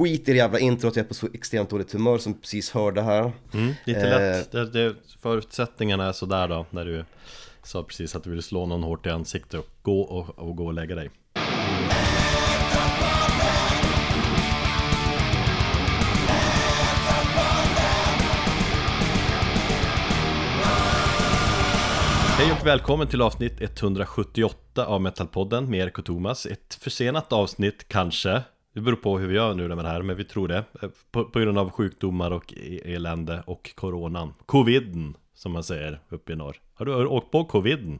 skit i det jävla introt, jag är på så extremt dåligt humör som precis hörde här Mm, det är inte lätt. Det, det, förutsättningarna är sådär då, när du sa precis att du ville slå någon hårt i ansiktet och gå och, och gå och lägga dig. Hej och välkommen till avsnitt 178 av Metalpodden med Erik och Thomas. Ett försenat avsnitt kanske. Det beror på hur vi gör nu med det här, men vi tror det. På, på grund av sjukdomar och e- elände och coronan. Coviden, som man säger uppe i norr. Har du åkt på coviden?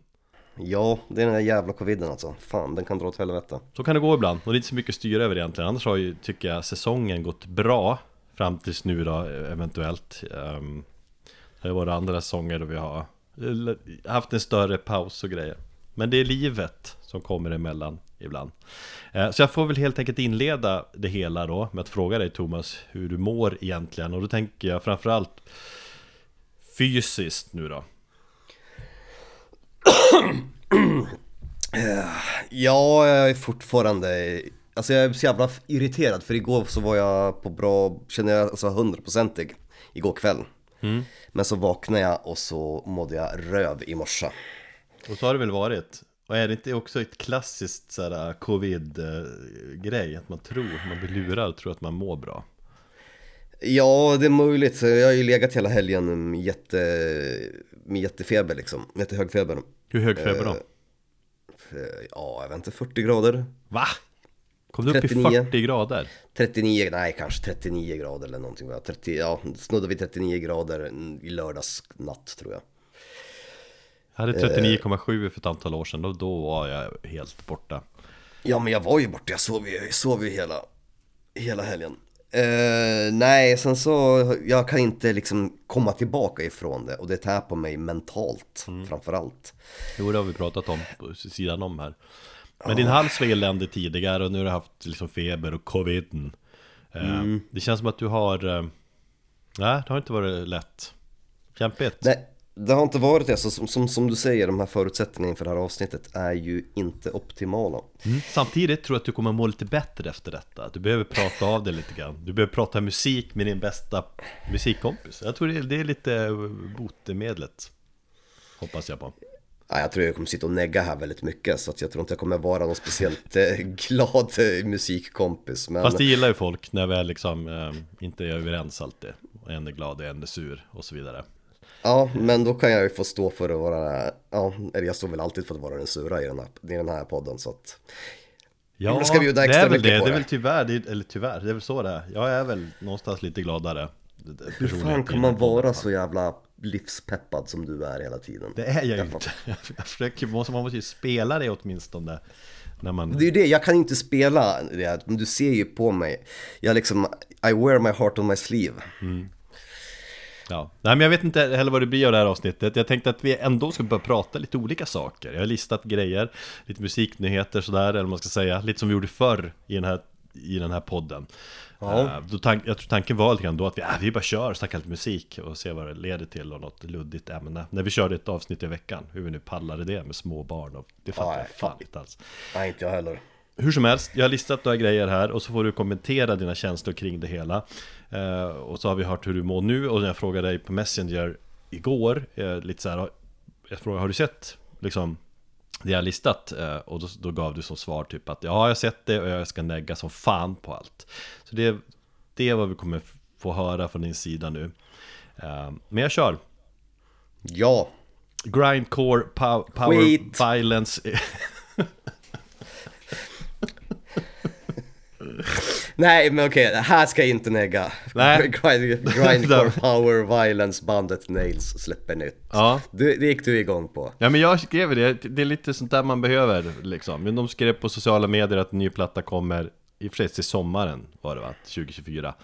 Ja, det är den där jävla coviden alltså, fan den kan dra åt helvete Så kan det gå ibland, och det är inte så mycket att styra över egentligen. Annars har ju, tycker jag, säsongen gått bra fram tills nu då, eventuellt. Um, det har varit andra säsonger då vi har haft en större paus och grejer. Men det är livet som kommer emellan ibland. Eh, så jag får väl helt enkelt inleda det hela då med att fråga dig Thomas hur du mår egentligen. Och då tänker jag framförallt fysiskt nu då. Ja, jag är fortfarande Alltså jag är så jävla irriterad för igår så var jag på bra, känner jag alltså hundraprocentig Igår kväll Mm. Men så vaknade jag och så mådde jag röv i morse Och så har det väl varit. Och är det inte också ett klassiskt sådär covid-grej? Att man tror, man blir lurad och tror att man mår bra. Ja, det är möjligt. Jag har ju legat hela helgen med, jätte, med jättefeber liksom, jättehög feber Hur hög feber då? Ja, jag vet inte, 40 grader Va? Kom du upp 39. i 40 grader? 39, nej kanske 39 grader eller någonting 30, Ja, snuddade vid 39 grader i lördags natt tror Jag hade 39,7 för ett antal år sedan, då, då var jag helt borta. Ja men jag var ju borta, jag sov ju, jag sov ju hela, hela helgen. Eh, nej, sen så, jag kan inte liksom komma tillbaka ifrån det. Och det tär på mig mentalt framförallt. Jo det har vi pratat om på sidan om här. Men din hals var eländig tidigare och nu har du haft liksom feber och coviden. Eh, Det känns som att du har eh, Nej, det har inte varit lätt. Kämpigt. Nej, det har inte varit det, så som, som, som du säger, de här förutsättningarna för det här avsnittet är ju inte optimala. Mm. Samtidigt tror jag att du kommer må lite bättre efter detta Du behöver prata av dig lite grann Du behöver prata musik med din bästa musikkompis Jag tror det är, det är lite botemedlet Hoppas jag på Ja, jag tror jag kommer sitta och negga här väldigt mycket, så att jag tror inte jag kommer vara någon speciellt eh, glad eh, musikkompis. Men Fast det gillar ju folk när vi är liksom eh, inte är överens alltid Och En är glad och en är sur och så vidare ja, men då kan jag ju få stå för att vara, ja, eller jag står väl alltid för att vara den sura i den här, i den här podden, så att Ja, Jag ska bjuda det är väl det, på det är det. väl tyvärr, det är, eller tyvärr, det är väl så det är Jag är väl någonstans lite gladare hur fan kan man vara så jävla livspeppad som du är hela tiden? Det är jag ju inte Jag försöker, måste- man måste ju spela det åtminstone När man Det är ju det, jag kan inte spela det, men du ser ju på mig. Jag liksom, I wear my heart on my sleeve. Ja, nej men jag vet inte heller vad det blir av det här avsnittet. Jag tänkte att vi ändå ska börja prata lite olika saker. Jag har listat grejer, lite musiknyheter sådär eller vad man ska säga. Lite som vi gjorde förr i den här, i den här podden. Ja. Eh, då tank, Jag tror tanken var lite grann då att vi, äh, vi bara kör, snackar lite musik och ser vad det leder till och något luddigt ämne. När vi körde ett avsnitt i veckan, hur vi nu pallade det med små barn och det fattar Ja, jag fan inte alls. Nej, inte jag heller. Hur som helst, jag har listat några grejer här och så får du kommentera dina känslor kring det hela. Eh, Och så har vi hört hur du mår nu och när jag frågade dig på Messenger igår eh, Lite så här, jag frågade har du sett liksom det jag har listat? Eh, och då, då gav du som svar typ att ja, jag har sett det och jag ska negga som fan på allt. Så det, det är vad vi kommer få höra från din sida nu. Eh, Men jag kör. Ja, Grindcore, pow, power, violence nej men okej, här ska jag inte negga. Nej. Grind, grindcore power violence bandet Nails släpper nytt. Ja Du, det gick du igång på. Ja men jag skrev det, det är lite sånt där man behöver liksom Men de skrev på sociala medier att en ny platta kommer I och för sig till sommaren var det va? 2024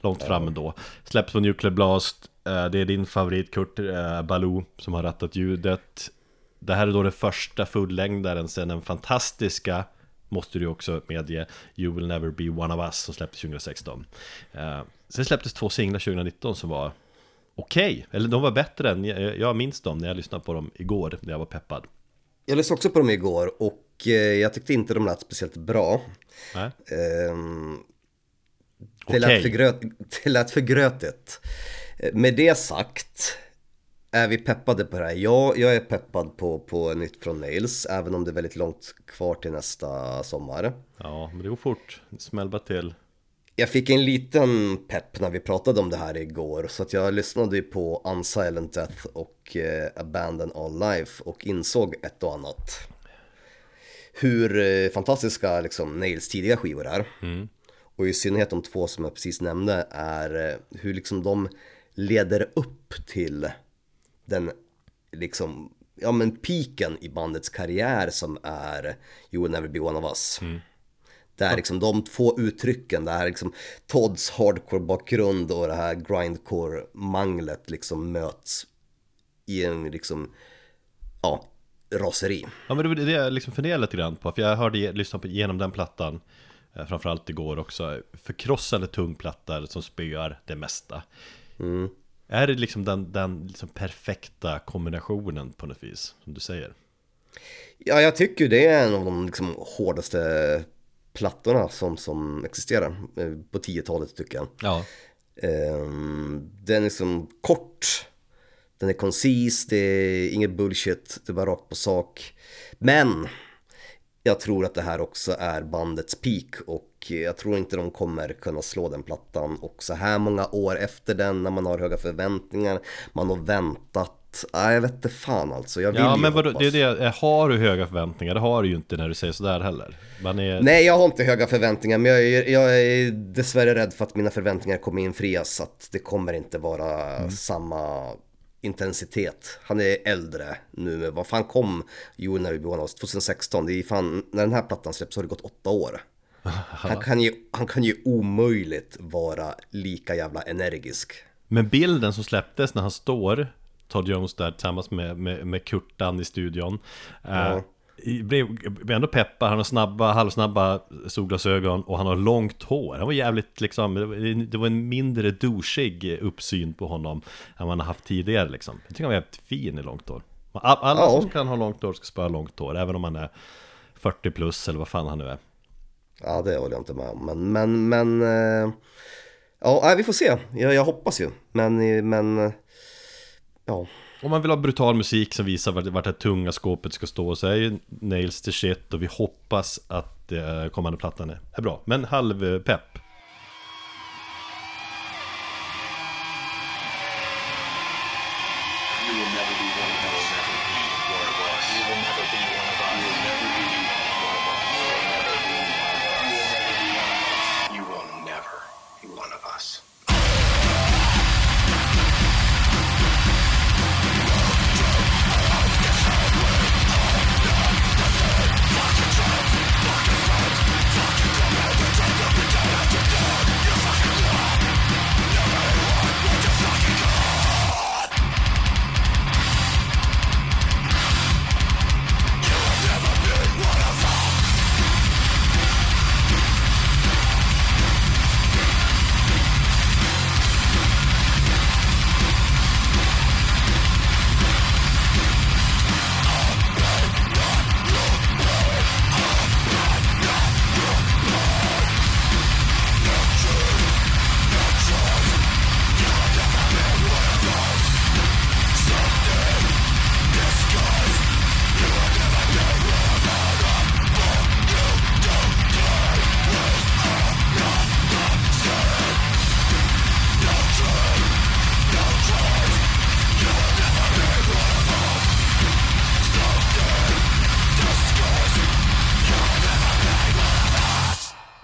Långt fram ändå Släpps på Nuclear Blast eh, Det är din favorit Kurt eh, Baloo som har rattat ljudet Det här är då den första fullängdaren sen den fantastiska Måste du också medge You will never be one of us som släpptes 2016 eh, Sen släpptes två singlar 2019 som var okej, eller de var bättre än, jag, jag minns dem när jag lyssnade på dem igår när jag var peppad Jag lyssnade också på dem igår och eh, jag tyckte inte de lät speciellt bra. Nej. Ehm, Det lät, för gröt, det lät för grötigt. Eh, Med det sagt, är vi peppade på det här? Ja, jag är peppad på, på nytt från Nails, även om det är väldigt långt kvar till nästa sommar. Ja, men det går fort. Smäll bara till. Jag fick en liten pepp när vi pratade om det här igår, så att jag lyssnade ju på Unsilent Death och eh, Abandon All Life och insåg ett och annat. Hur eh, fantastiska liksom, Nails tidiga skivor är. Och i synnerhet de två som jag precis nämnde är eh, hur liksom de leder upp till den liksom, ja men piken i bandets karriär som är You will never be one of us. Där liksom de två uttrycken, det här liksom Todds hardcore-bakgrund och det här grindcore-manglet liksom möts i en liksom, ja, raseri. Ja men det var det jag liksom funderade lite grann på, för jag hörde, lyssnade på igenom den plattan eh, Framförallt igår också. Förkrossande tung platta som spöar det mesta Är det liksom den, den liksom perfekta kombinationen på något vis, som du säger? Ja, jag tycker det är en av de liksom hårdaste plattorna som, som existerar eh, på 10-talet tycker jag. Ja, Ehm, Den är liksom kort, den är koncis, det är inget bullshit, det är bara rakt på sak. Men jag tror att det här också är bandets peak och jag tror inte de kommer kunna slå den plattan. Och så här många år efter den när man har höga förväntningar, man har väntat. Nej, jag vet inte fan alltså. Jag vill ja ju men vadå, det är det, har du höga förväntningar? Det har du ju inte när du säger sådär heller är, Nej, jag har inte höga förväntningar, men jag är, jag är dessvärre rädd för att mina förväntningar kommer infrias. Så att det kommer inte vara samma intensitet. Han är äldre nu, men vad fan kom You Never Be One of Us 2016? Det är fan, när den här plattan släpps har det gått åtta år. Han kan ju, han kan ju omöjligt vara lika jävla energisk. Men bilden som släpptes när han står Todd Jones där tillsammans med, med, med Kurtan i studion eh, i- blev, blev ändå peppad, han har snabba, halvsnabba solglasögon och han har långt hår. Han var jävligt liksom, det var- en mindre douchig uppsyn på honom Än man har haft tidigare liksom. Jag tycker han var jävligt fin i långt hår. All- Alla Ja. som kan ha långt hår ska spara långt hår, även om man är 40 plus eller vad fan han nu är Ja, det håller jag inte med om. Men, men, men... Eh, ja, vi får se. Jag, jag hoppas ju. Men, men... Eh, ja. Om man vill ha brutal musik som visar vart, vart det tunga skåpet ska stå så är ju Nails the shit och vi hoppas att eh, kommande plattan är, bra. Men halvpepp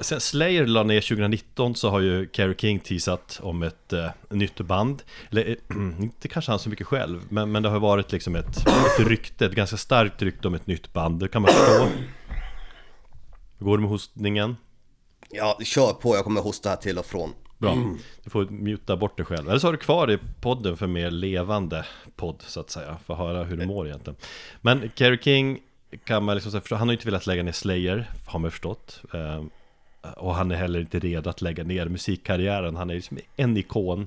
Sen Slayer la ner 2019 så har ju Kerry King teasat om ett eh, nytt band. Eller eh, inte kanske han så mycket själv, men, men det har varit liksom ett, ett rykte, ett ganska starkt rykte om ett nytt band. Det kan man förstå. Hur går det med hostningen? Ja, kör på. Jag kommer hosta här till och från. Bra, du får muta bort dig själv. Eller så har du kvar i podden för mer levande podd så att säga. För att höra hur du mår egentligen. Men Kerry King kan man liksom säga, han har ju inte velat lägga ner Slayer, har man förstått. Eh, och han är heller inte redo att lägga ner musikkarriären. Han är liksom en ikon.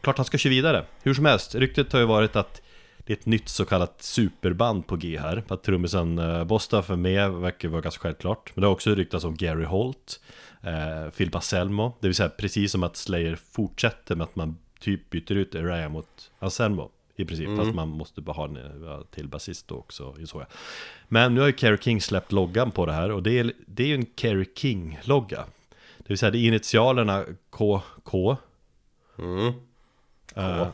Klart han ska köra vidare. Hur som helst, ryktet har ju varit att det är ett nytt så kallat superband på G här. Att trummisen eh, Bostaf är med verkar vara ganska självklart. Men det har också ryktats om Gary Holt, eh, Phil Baselmo Det vill säga precis som att Slayer fortsätter med att man typ byter ut Araya mot Anselmo. I princip, fast man måste bara ha en ja, till basist då också jag. Men nu har ju Kerry King släppt loggan på det här och det är, det är ju en Kerry King-logga. Det vill säga det är initialerna KK Mm. eh,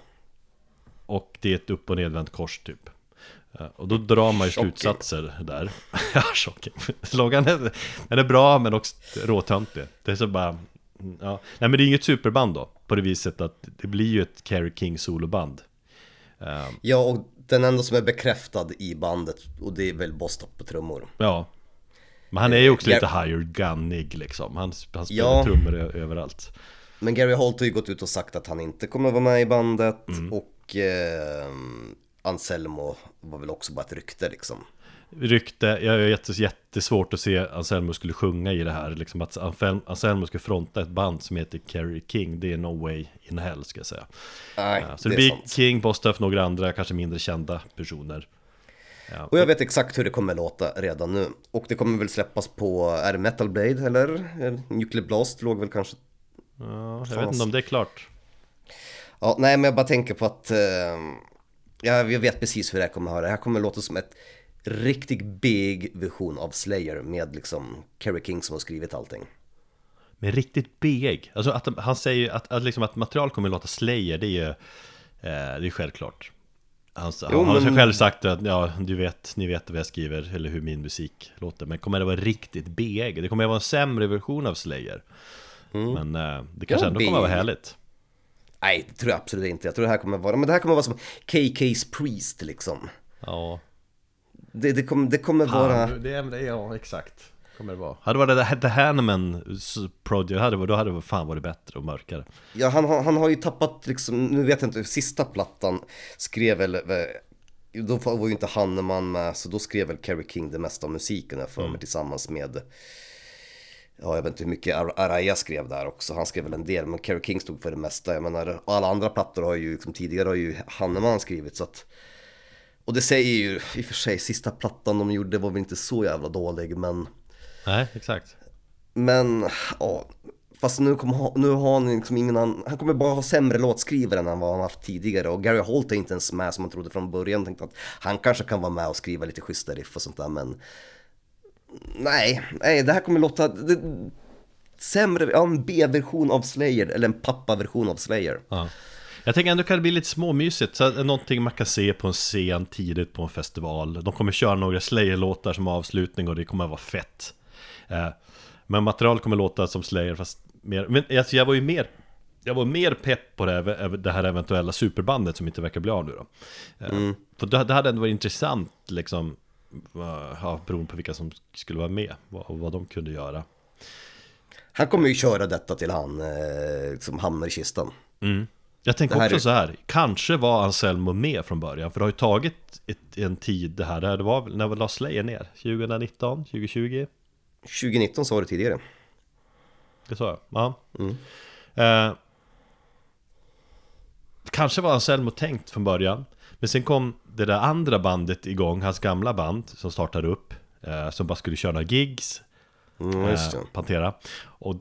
Och det är ett upp och nedvänt kors typ Eh, Och då drar man ju Shocking. slutsatser där Ja, shocking Loggan är, den är bra men också råtöntig Det är så bara mm, ja. Nej men det är inget superband då På det viset att det blir ju ett Kerry King soloband Eh, Ja, och den enda som är bekräftad i bandet, och det är väl Bostock på trummor. Ja Men han är ju också Gar- lite higher gunnig liksom Han, han spelar Ja. trummor överallt Men Gary Holt har ju gått ut och sagt att han inte kommer vara med i bandet Mm. och eh, Anselmo var väl också bara ett rykte liksom. Rykte, jag är jättes, jättesvårt att se Anselmo skulle sjunga i det här liksom att Anselmo, skulle fronta ett band som heter Kerry King Det är no way in hell ska jag säga Nej, Ja, Så det, blir sant. King, Bostuff, några andra, kanske mindre kända personer Och jag vet exakt hur det kommer låta redan nu. Och det kommer väl släppas på, är det Metal Blade eller? Nuclear Blast låg väl kanske ja, Jag vet inte om det är klart Ja, nej men jag bara tänker på att ja, jag vet precis hur det här kommer höra. Det här kommer låta som ett riktigt big version av Slayer med liksom Kerry King som har skrivit allting. Men riktigt big, alltså att han säger att, att, liksom att material kommer att låta Slayer, det är ju eh, Det är självklart Han, Jo, han har men- själv sagt att ja, du vet, ni vet vad jag skriver eller hur min musik låter Men kommer det vara riktigt big? Det kommer att vara en sämre version av Slayer Men eh, det kanske Ja, ändå kommer att vara härligt Nej, det tror jag absolut inte. Jag tror det här kommer vara, men det här kommer vara som KK's Priest liksom. Ja, Det, det, kommer, det kommer vara... det det ja exakt. Kommer det vara. Hade det varit The Hanneman Project, hade, då hade det fan varit bättre och mörkare. Ja, han, har- han har ju tappat liksom, nu vet jag inte, sista plattan skrev väl, då var ju inte Hanneman med, så då skrev väl Kerry King det mesta av musiken jag för mig tillsammans med, ja jag vet inte hur mycket Ar- Araya skrev där också, han skrev väl en del, men Kerry King stod för det mesta, jag menar, alla andra plattor har ju liksom tidigare har ju Hanneman skrivit så att, och det säger ju, i och för sig, sista plattan de gjorde var väl inte så jävla dålig, men Nej, exakt men, ja. Fast nu, kommer, ha- nu har han liksom ingen annan, han kommer bara ha sämre låtskrivare än vad han haft tidigare och Gary Holt är inte ens med som man trodde från början. Tänkte att han kanske kan vara med och skriva lite schyssta riff och sånt där men Nej, nej det här kommer låta det, sämre, ja en B-version av Slayer eller en pappa-version av Slayer. Ja. Jag tänker ändå kan det bli lite småmysigt, så någonting man kan se på en scen tidigt på en festival. De kommer köra några Slayer-låtar som avslutning och det kommer vara fett. Eh, Men material kommer låta som Slayer fast mer, men alltså jag var ju mer jag var mer pepp på det, här- det här eventuella superbandet som inte verkar bli av nu då. Eh, För det det hade ändå varit intressant liksom, eh, ja, beroende på vilka som skulle vara med och vad de kunde göra. Han kommer ju köra detta till han eh, som hamnar i kistan. Jag tänker också är- så här, kanske var Anselmo med från början, för det har ju tagit ett, en tid det här, det här var väl, när var Slayer ner? 2019? 2020? 2019 sa du tidigare. Det sa jag? Ja. Eh, kanske var Anselmo tänkt från början, men sen kom det där andra bandet igång, hans gamla band som startade upp, eh, som bara skulle köra några gigs, Mm, eh, Pantera. Och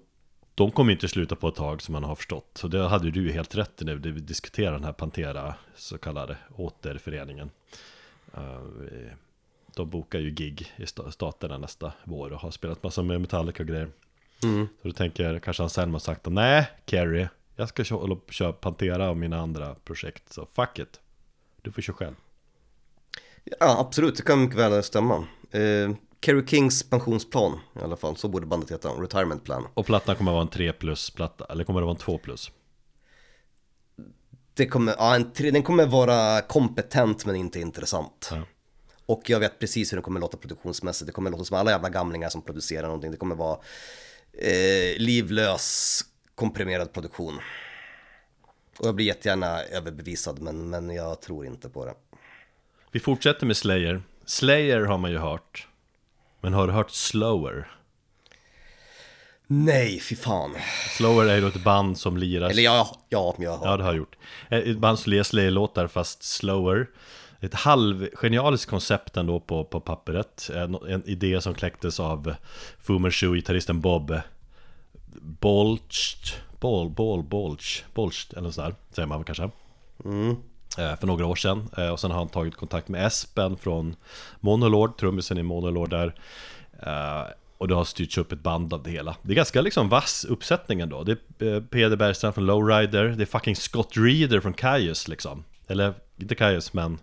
de kommer inte sluta på ett tag som man har förstått. Så det hade du helt rätt i när vi diskuterar den här Pantera så kallade återföreningen. Eh, De bokar ju gig i sta- staterna nästa vår och har spelat massa med Metallica och grejer. Så då tänker kanske Anselmo har sagt nej Kerry, jag ska kö- hålla på och köra Pantera och mina andra projekt. Så fuck it. Du får köra själv. Ja, absolut, det kan mycket väl stämma. Eh, Kerry Kings pensionsplan i alla fall, så borde bandet heta, Retirement Plan. Och plattan kommer att vara en 3 plus platta, eller kommer det vara en 2 plus? Det kommer, ja, en, tre- den kommer vara kompetent men inte intressant. Ja. Och jag vet precis hur den kommer låta produktionsmässigt. Det kommer låta som alla jävla gamlingar som producerar någonting. Det kommer vara eh, livlös, komprimerad produktion. Och jag blir jättegärna överbevisad men, men jag tror inte på det. Vi fortsätter med Slayer. Slayer har man ju hört. Men har du hört Slower? Nej, fy fan. Slower är ju ett band som lirar... Eller ja, ja, jag har Ja, det har jag gjort. Eh, Ett band som lirar Slayer-låtar fast slower. ett halvgenialiskt koncept ändå på, på pappret. En, en idé som kläcktes av Fu Manchu-gitarristen Bob Bolcht, Bol, Bol, Bolch, Bolcht eller sådär, säger man kanske. Eh, För några år sedan. Eh, Och sen har han tagit kontakt med Espen från Monolord, trummisen i Monolord där. Eh, Och det har styrts upp ett band av det hela. Det är ganska liksom vass uppsättning ändå. Det är eh, Peder Bergstrand från Lowrider, det är fucking Scott Reeder från Kaius liksom. Eller, inte Kaius men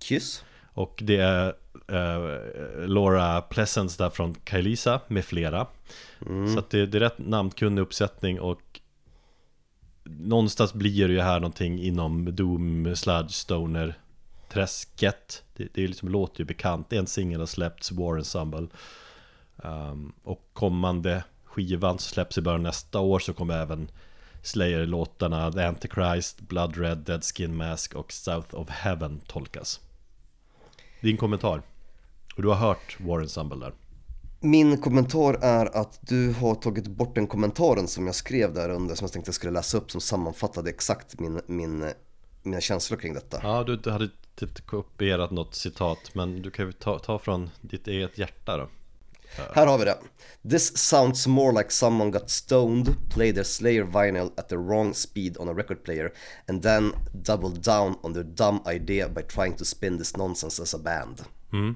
Kyss. och det är eh, Laura Pleasance där från Kailisa med flera Så att det, det är rätt namnkunnig uppsättning och Någonstans blir det ju här någonting inom Doom, Sludge, Stoner Träsket Det, det liksom, låter ju bekant, en singel har släppts, War Ensemble um, Och kommande skivan som släpps i början nästa år så kommer även Slayer-låtarna The Antichrist, Blood Red, Dead Skin Mask och South of Heaven tolkas din kommentar? Och du har hört War Ensemble där? Min kommentar är att du har tagit bort den kommentaren som jag skrev där under som jag tänkte jag skulle läsa upp som sammanfattade exakt min, min, mina känslor kring detta. Ja, du, hade inte kopierat något citat Men du kan ju ta, ta från ditt eget hjärta då Här har vi det. This sounds more like someone got stoned, played their Slayer vinyl at the wrong speed on a record player and then doubled down on their dumb idea by trying to spin this nonsense as a band. så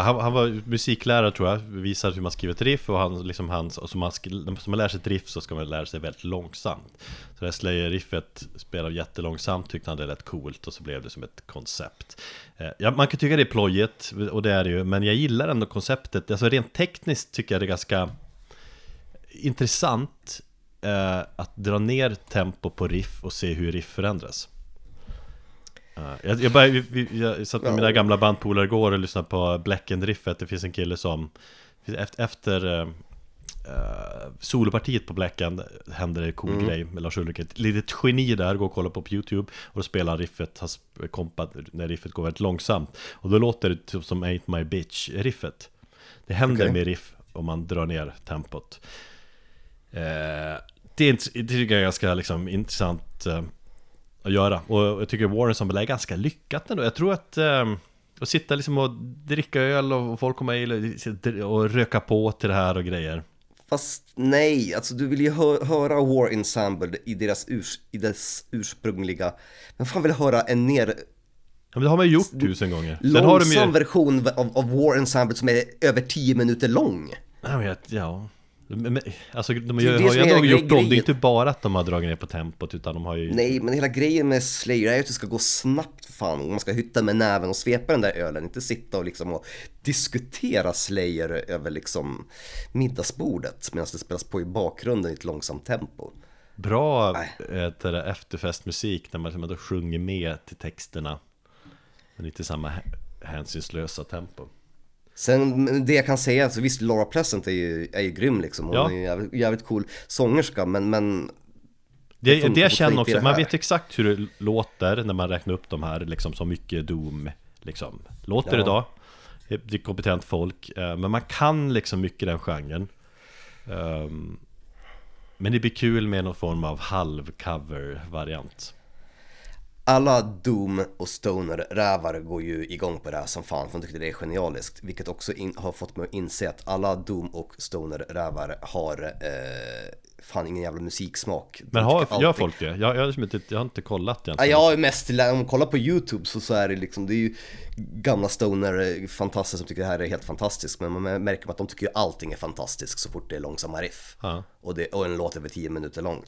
han, han var musiklärare tror jag Visade hur man skriver ett riff och han, liksom han, och som man, som man lär sig ett riff så ska man lära sig väldigt långsamt. Så det här Slayer-riffet spelade jättelångsamt Tyckte han det lät coolt och så blev det som ett koncept. Eh, ja, Man kan tycka det är plojigt och det är det ju Men jag gillar ändå konceptet. Alltså rent tekniskt tycker jag det är ganska Intressant eh, Att dra ner tempo på riff och se hur riff förändras. Ja, jag, jag, bara, vi- jag satt med mina gamla bandpolare igår och lyssnade på Black and Riffet Det finns en kille som Efter, efter eh, solopartiet på Black End hände det en cool grej med Lars Ulrik Ett litet geni där, gå och kolla på på YouTube Och då spelar riffet, har sp- kompat när riffet går väldigt långsamt. Och då låter det typ som Ain't My Bitch riffet Det händer Okej. med riff om man drar ner tempot. Eh, det, är, det tycker jag är ganska liksom, intressant att göra Och jag tycker War Ensemble är ganska lyckat ändå Jag tror att eh, att sitta liksom och dricka öl och folk kommer hit och röka på till det här och grejer Fast nej, alltså du vill ju hö- höra War Ensemble i deras, urs i dess ursprungliga, men fan vill höra en ner Ja, men det har man ju gjort tusen gånger Sen har de långsam ju... version av, av War Ensemble som är över 10 minuter lång. Ja, men, jag- ja. Men, alltså de har ju som är ändå gjort om, det är grejen. inte bara att de har dragit ner på tempot utan de har ju... Nej, men hela grejen med Slayer är ju att det ska gå snabbt fan. Man ska hytta med näven och svepa den där ölen, inte sitta och liksom och diskutera Slayer över liksom middagsbordet medan det spelas på i bakgrunden i ett långsamt tempo. Bra äh, efterfestmusik när man, man då sjunger med till texterna Men inte samma hä- hänsynslösa tempo Sen det jag kan säga, alltså visst Laura Pleasant är ju, är ju grym liksom. Hon Ja. är ju jävligt, jävligt cool sångerska men, men Det, får- det jag känner också, det man vet exakt hur det låter när man räknar upp de här liksom så mycket Doom liksom Låter Ja. idag Det är kompetent folk eh, Men man kan liksom mycket den genren Ehm, Men det blir kul med någon form av halv-cover-variant alla Doom och Stoner-rävar går ju igång på det här som fan för de tycker det är genialiskt. Vilket också in, har fått mig att inse att alla Doom och Stoner-rävar har eh, fan ingen jävla musiksmak. Men har, gör folk det? Jag, jag, har inte, jag har inte kollat Ja, egentligen jag har ju mest, om man kollar på YouTube så, så är det liksom, det är ju gamla stoner fantaster som tycker det här är helt fantastiskt. Men man märker att de tycker ju allting är fantastiskt så fort det är långsamma riff. Ja. Och, det, och en låt över 10 minuter lång.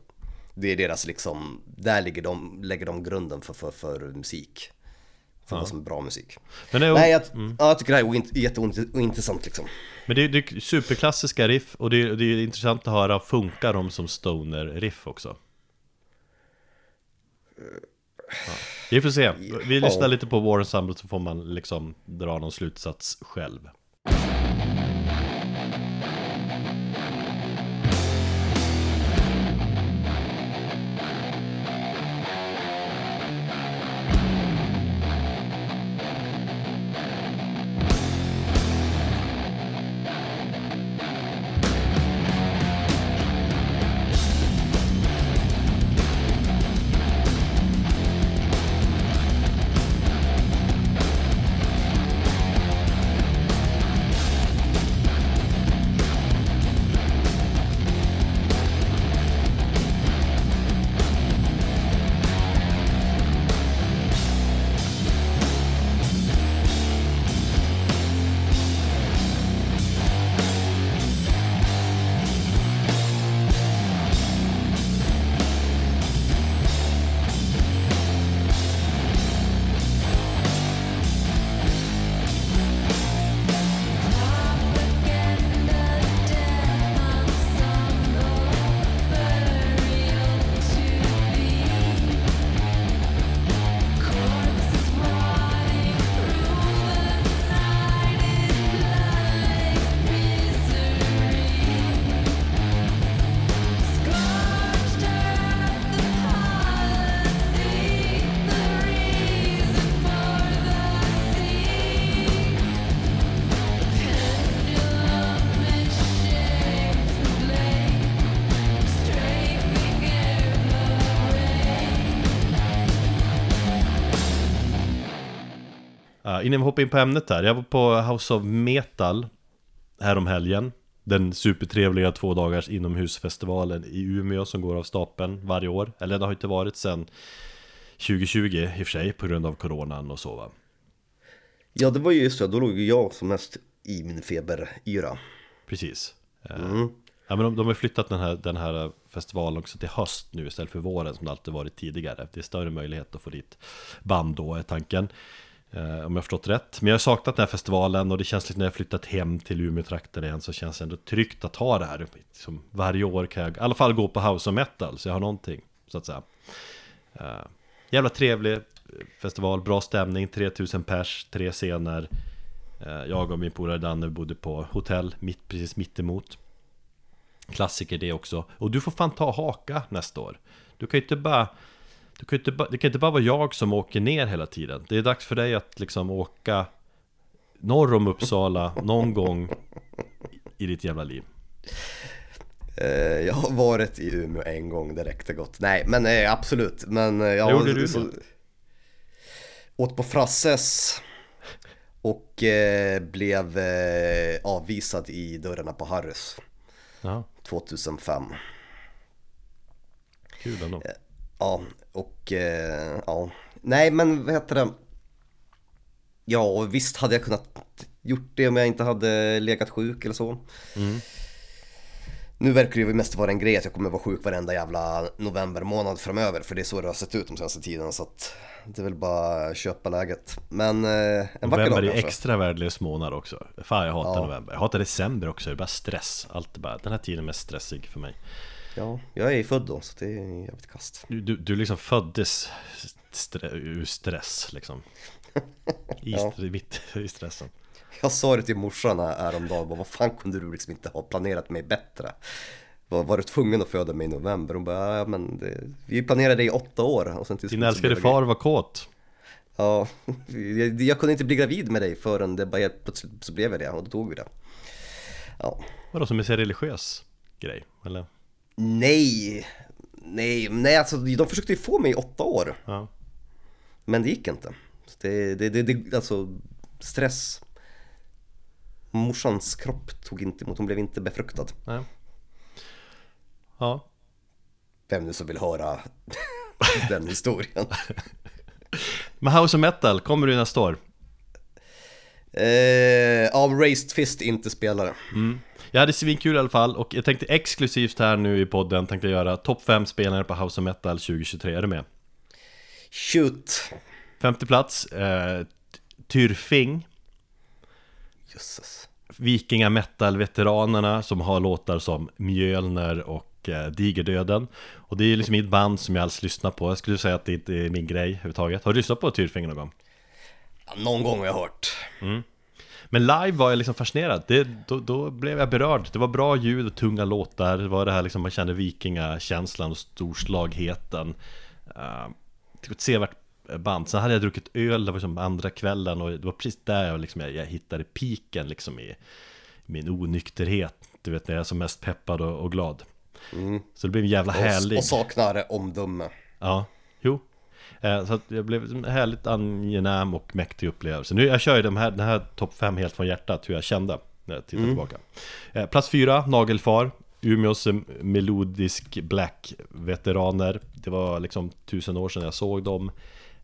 Det är deras liksom, där ligger de, lägger de grunden för, för, för musik. För vad som är bra musik. Men det är, Nej, jag, ja, jag tycker det här är oint, jätteointressant liksom. Men det är, det är superklassiska riff och det är, det är intressant att höra, funkar de som stoner-riff också? Ja. Vi får se, vi lyssnar Ja. lite på War Ensemble så får man liksom dra någon slutsats själv innan vi hoppar in på ämnet här, jag var på House of Metal härom helgen Den supertrevliga två dagars inomhusfestivalen i Umeå som går av stapeln varje år. Eller det har inte varit sedan 2020 i och för sig på grund av coronan och så va? Ja, det var ju just det, då låg ju jag som mest i min feberyra. Precis. Eh, Ja men de, de har flyttat den här, den här festivalen också till höst nu istället för våren som det alltid varit tidigare. Det är större möjlighet att få dit band då är tanken Eh, om jag har förstått rätt. Men jag har saknat den här festivalen och det känns lite när jag flyttat hem till Umeå-trakten igen Så känns det ändå tryggt att ha det här. Liksom, Varje år kan jag i alla fall gå på house och metal så jag har någonting så att säga. Eh, Jävla trevlig festival, bra stämning, 3000 pers, tre scener. Eh, Jag och min polare Danne bodde på hotell mitt, precis mittemot. Klassiker det också. Och du får fan ta haka nästa år. Du kan ju inte bara du kan inte, bara- Det kan inte bara vara jag som åker ner hela tiden Det är dags för dig att liksom åka Norr om Uppsala någon gång i ditt jävla liv Eh, jag har varit i Umeå en gång, det räckte gott. Nej, men eh, absolut. Men eh, ja, Vad gjorde du så-? Åt på Frasses och eh, blev eh, avvisad i dörrarna på Harrys Ja, 2005. kul ändå Ja, och eh, ja. Nej, men vad heter det? Ja, visst hade jag kunnat gjort det om jag inte hade legat sjuk eller så. Nu verkar det ju mest vara en grej att jag kommer vara sjuk varenda jävla november månad framöver för det är så det har sett ut de senaste tiden så att det är väl bara att köpa läget. Men eh, en vacker November dag är kanske. extra värdelös månad också Fan jag hatar Ja. november Jag hatar december också, det är bara stress Allt är bara, den här tiden är mest stressig för mig Ja, jag är ju född då så det är jävligt kast. Du, du, du liksom föddes stre- ur stress liksom I, Ja. mitt i stressen Jag sa det till morsan här- häromdagen, bara, vad fan kunde du liksom inte ha planerat mig bättre? Var, var du tvungen att föda mig i november? Hon bara, ja men det, vi planerade i åtta år och sen till Din älskade far var kåt Ja, jag, jag kunde inte bli gravid med dig förrän det bara helt plötsligt så blev jag det och då tog vi det. Ja, Vadå som en så religiös grej? Eller? Nej, nej, nej alltså de försökte ju få mig i åtta år, Ja, men det gick inte. Det, det, det, det alltså stress. Morsans kropp tog inte emot, hon blev inte befruktad. nej Ja, Vem nu som vill höra den historien. men House of Metal, kommer du nästa år? Eh, av Raised Fist inte spelare. Jag hade svinkul i alla fall och jag tänkte exklusivt här nu i podden tänkte jag göra topp 5 spelare på House of Metal 2023, är du med? Shoot. Femte plats, eh, Tyrfing Jösses. Vikinga metal-veteranerna som har låtar som Mjölner och eh, Digerdöden Och det är liksom ett band som jag alls lyssnar på Jag skulle säga att det inte är min grej överhuvudtaget Har du lyssnat på Tyrfing någon gång? Ja, någon gång har jag hört. Men live var jag liksom fascinerad, det, då, då blev jag berörd. Det var bra ljud och tunga låtar. Det var det här liksom, man kände vikingakänslan och storslagheten. Uh, var ett sevärt band. Sen hade jag druckit öl, det var som andra kvällen Och det var precis där jag, liksom, jag, jag hittade piken liksom i min onykterhet. Du vet när jag är som mest peppad och, och glad. Så det blev en jävla härlig Och, och saknar omdöme. Ja, jo Så att det blev en härligt angenäm och mäktig upplevelse. Nu jag kör ju de här, den här topp 5 helt från hjärtat hur jag kände när jag tittar tillbaka. Eh, Plats 4, Nagelfar. Umeås eh, melodisk black-veteraner. Det var liksom tusen år sedan jag såg dem.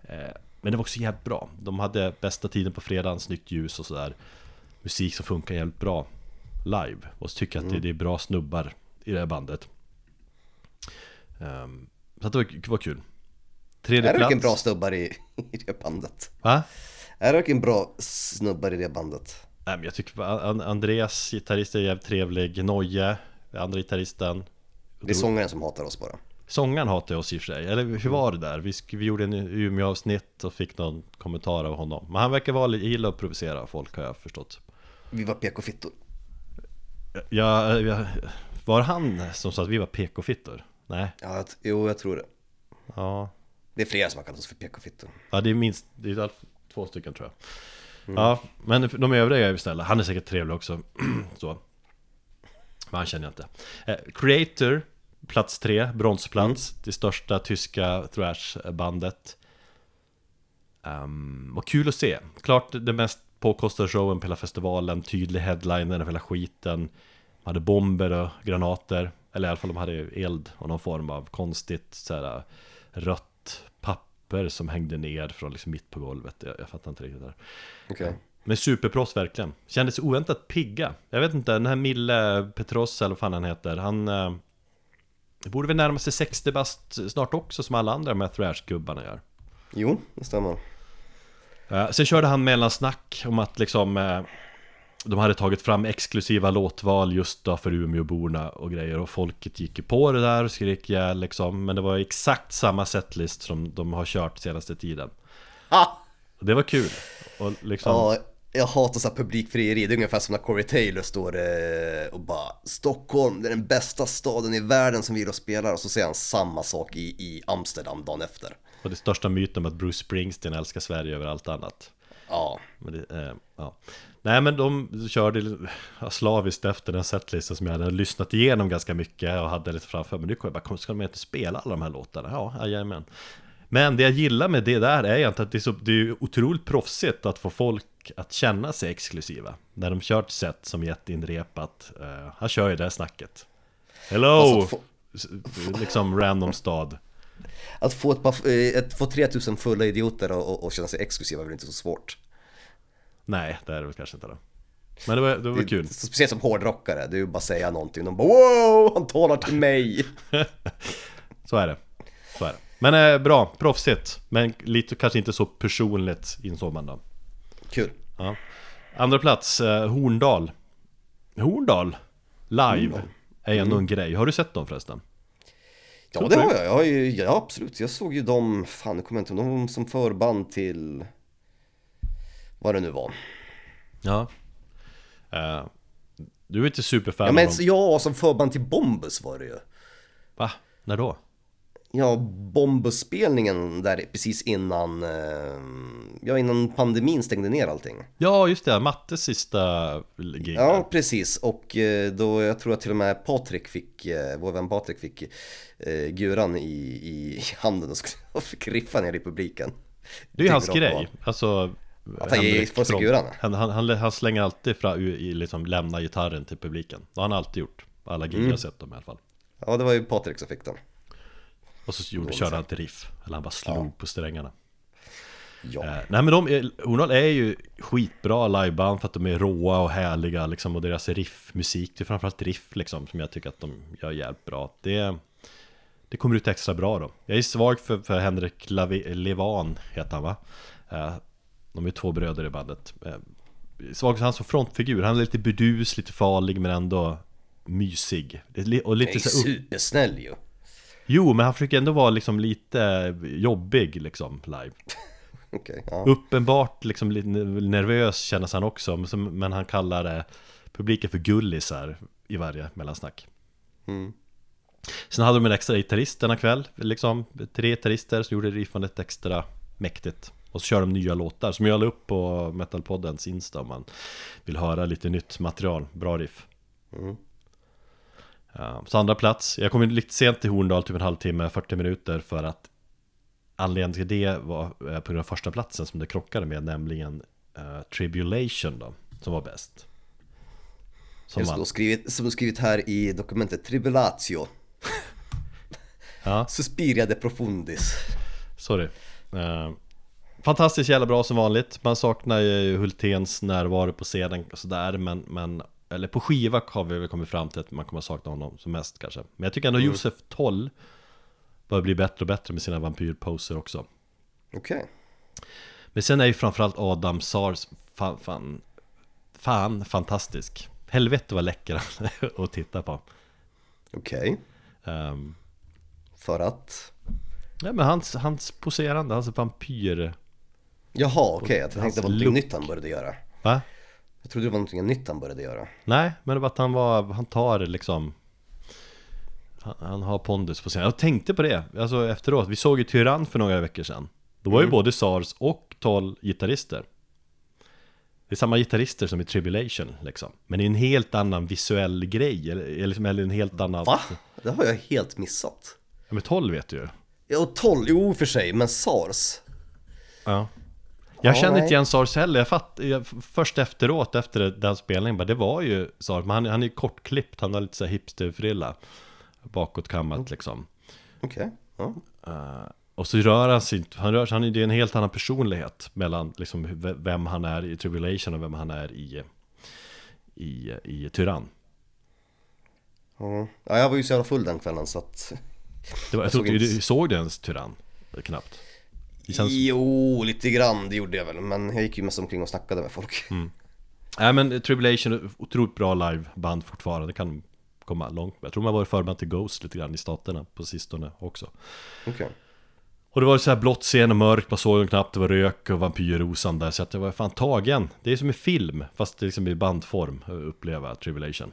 Eh, Men det var också jävligt bra. De hade bästa tiden på fredagen, snyggt ljus och sådär. Musik som funkar jävligt bra live. Och så tycker jag att det, är bra snubbar i det här bandet. Ehm, Så att det var, det var kul Tredje Är det plats vilken bra snubbar i, i det bandet? Va? Är det bra snubbar i det bandet? Nej men jag tycker An- Andreas, gitarrist, är jävligt trevlig Noje, andra gitarristen Det är sångaren som hatar oss bara. Sångaren hatar oss i och för sig, eller hur var det där? Vi, vi gjorde en Umeå-avsnitt och fick någon kommentar av honom Men han verkar vara gilla att provocera folk har jag förstått Vi var PK-fittor. jag, jag, Var han som sa att vi var PK-fittor? Nej, Ja, jo, jag tror det. ja Det är flera som har kallat oss för PK-fittor. Ja det är minst, det är två stycken tror jag. Ja, men de övriga är istället, han är säkert trevlig också. Så. Men han känner jag inte. Eh, Creator, plats tre, bronsplats. Det största tyska thrash-bandet. Um, var kul att se. Klart det mest påkostade showen på hela festivalen, tydlig headliner hela skiten. De hade bomber och granater, eller i alla fall de hade eld och någon form av konstigt så här, rött papper som hängde ner från liksom mitt på golvet. Jag, jag fattar inte riktigt det där. Okej. Men superproffs verkligen. Kändes oväntat pigga. Jag vet inte, den här Mille Petros eller vad fan han heter, han... Eh, borde väl närma sig 60 bast snart också som alla andra med thrash-gubbarna gör. Jo, det stämmer. Eh, sen körde han mellansnack om att liksom eh, De hade tagit fram exklusiva låtval just då för Umeåborna och grejer och folket gick ju på det där och skrek ihjäl liksom Men det var exakt samma setlist som de har kört senaste tiden Ha! Det var kul och liksom Ja, jag hatar så här publikfrieri. Det är ungefär som när Corey Taylor står eh, och bara Stockholm, det är den bästa staden i världen som vi och spelar och så säger han samma sak i, i Amsterdam dagen efter. Och det största myten om att Bruce Springsteen älskar Sverige över allt annat Ja, Men det, eh, ja. Nej men de körde slaviskt efter den setlisten som jag hade lyssnat igenom ganska mycket och hade lite framför mig. Nu kom jag bara, ska de inte spela alla de här låtarna? Ja, jajamän. Men det jag gillar med det där är egentligen att det är, så, det är otroligt proffsigt att få folk att känna sig exklusiva. När de kört set som jätteinrepat. Uh, han kör ju det här snacket. Hello! Alltså, Liksom random stad. Att få, ett, par- eh, ett, få 3000 fulla idioter och, och, och känna sig exklusiva är väl inte så svårt. Nej, det är det väl kanske inte då. Men det var, det var kul. Så Speciellt som hårdrockare, det är ju bara att säga någonting. De bara wow, han talar till mig. Så är det. Så är det. Men eh, bra, proffsigt. Men lite kanske inte så personligt insåg man då. Kul. Ja. Andra plats, eh, Horndal. Horndal live är ändå en grej. Har du sett dem förresten? Ja det har jag, jag har ju, ja absolut. Jag såg ju dem, fan nu kommer jag inte ihåg, de som förband till vad det nu var. Ja. Eh, du är inte superfan Ja men av dem. ja, som förband till Bombus var det ju. Va? När då? Ja, Bombus-spelningen där precis innan, eh, ja innan pandemin stängde ner allting. Ja, just det. Mattes sista gig. Ja, precis. Och eh, då, jag tror att till och med Patrik fick, eh, vår vän Patrik fick eh, guran i, i handen och skulle- och fick riffa ner i publiken. det är ju hans grej. Alltså, Att han ger för sig guran? han, han, han, han slänger alltid fram, i, liksom, lämna gitarren till publiken. Det har han alltid gjort. Alla gig Mm. jag sett dem i alla fall. Ja, det var ju Patrik som fick den. Och så gjorde, körde han ett riff. Eller han bara slog på strängarna. Ja. Eh, nej men de, är- Horndal är ju skitbra liveband för att de är råa och härliga liksom och deras riffmusik, det är framförallt riff liksom som jag tycker att de gör jävligt bra. Det, det kommer ut extra bra då. Jag är svag för, för Henrik Lavi, Levan, heter han va? Eh, de är två bröder i bandet. Eh, svag för han som frontfigur, han är lite burdus, lite farlig men ändå mysig. Är Och är lite så upp, supersnäll ju. Jo, men han försöker ändå vara liksom lite jobbig liksom live. Okej, ja. Uppenbart liksom lite nervös känns han också men han kallar eh, publiken för gullisar i varje mellansnack Mm. Sen hade de en extra gitarrist denna kväll liksom Tre gitarrister som gjorde riffandet extra mäktigt Och så kör de nya låtar som jag la upp på Metalpoddens Insta om man vill höra lite nytt material, bra riff Mm. Ja, Så andra plats, jag kom in lite sent till Horndal, typ en halvtimme, 40 minuter för att Anledningen till det var eh, på grund av första platsen som det krockade med, nämligen eh, Tribulation då, som var bäst. Som då, skrivit, som skrivit här i dokumentet Tribulatio. Ja, Suspiria de profundis. sorry. Eh, fantastiskt jävla bra som vanligt. Man saknar ju Hultens närvaro på scenen och sådär, men, men eller på skiva har vi väl kommit fram till att man kommer sakna honom som mest kanske. Men jag tycker ändå Josef Toll börjar bli bättre och bättre med sina vampyrposer också. Okej. Men sen är ju framförallt Adam Sars fan, fan, fan fantastisk. Helvete vad läcker han är att titta på. Okej. Um, För att? nej men hans, hans poserande, hans vampyr... Jaha, okej. Jag tänkte det var någonting nytt han började göra. Va? Jag trodde det var någonting nytt han började göra. Nej, men det var att han var, han tar liksom... Han, han har pondus på scenen. Jag tänkte på det, alltså efteråt. Vi såg ju Tyrann för några veckor sedan. Då var ju både Sars och Toll gitarrister. Det är samma gitarrister som i Tribulation liksom. Men det är en helt annan visuell grej, eller, eller, liksom- eller en helt annan... Va? Det har jag helt missat. Ja, men 12 vet du ju. Ja, och 12, jo för sig, men SARS. Ja. Jag Ja, kände nej. inte igen Sars heller, jag fatt, jag, först efteråt, efter den spelningen, bara, det var ju Sars, men han, han är kortklippt, han har lite så här hipsterfrilla Bakåtkammat Mm. liksom Okej. Ja. Eh, Och så rör han sig inte, han rör sig, han är det är en helt annan personlighet Mellan liksom vem han är i Tribulation och vem han är i I, i Tyrann Ja. ja, jag var ju så jävla full den kvällen så att... var, Jag, Jag såg du, inte- du såg du ens Tyrann? Knappt det känns, Jo, lite grann, det gjorde jag väl. Men jag gick ju mest omkring och snackade med folk. Nej men Tribulation, otroligt bra liveband fortfarande, det kan komma långt Jag tror man var förband till Ghost lite grann i staterna på sistone också Okej. Och det var så här blått scen och mörkt, man såg dem knappt, det var rök och vampyrrosan där Så att jag var fan tagen Det är som en film, fast det liksom i bandform, att uppleva Tribulation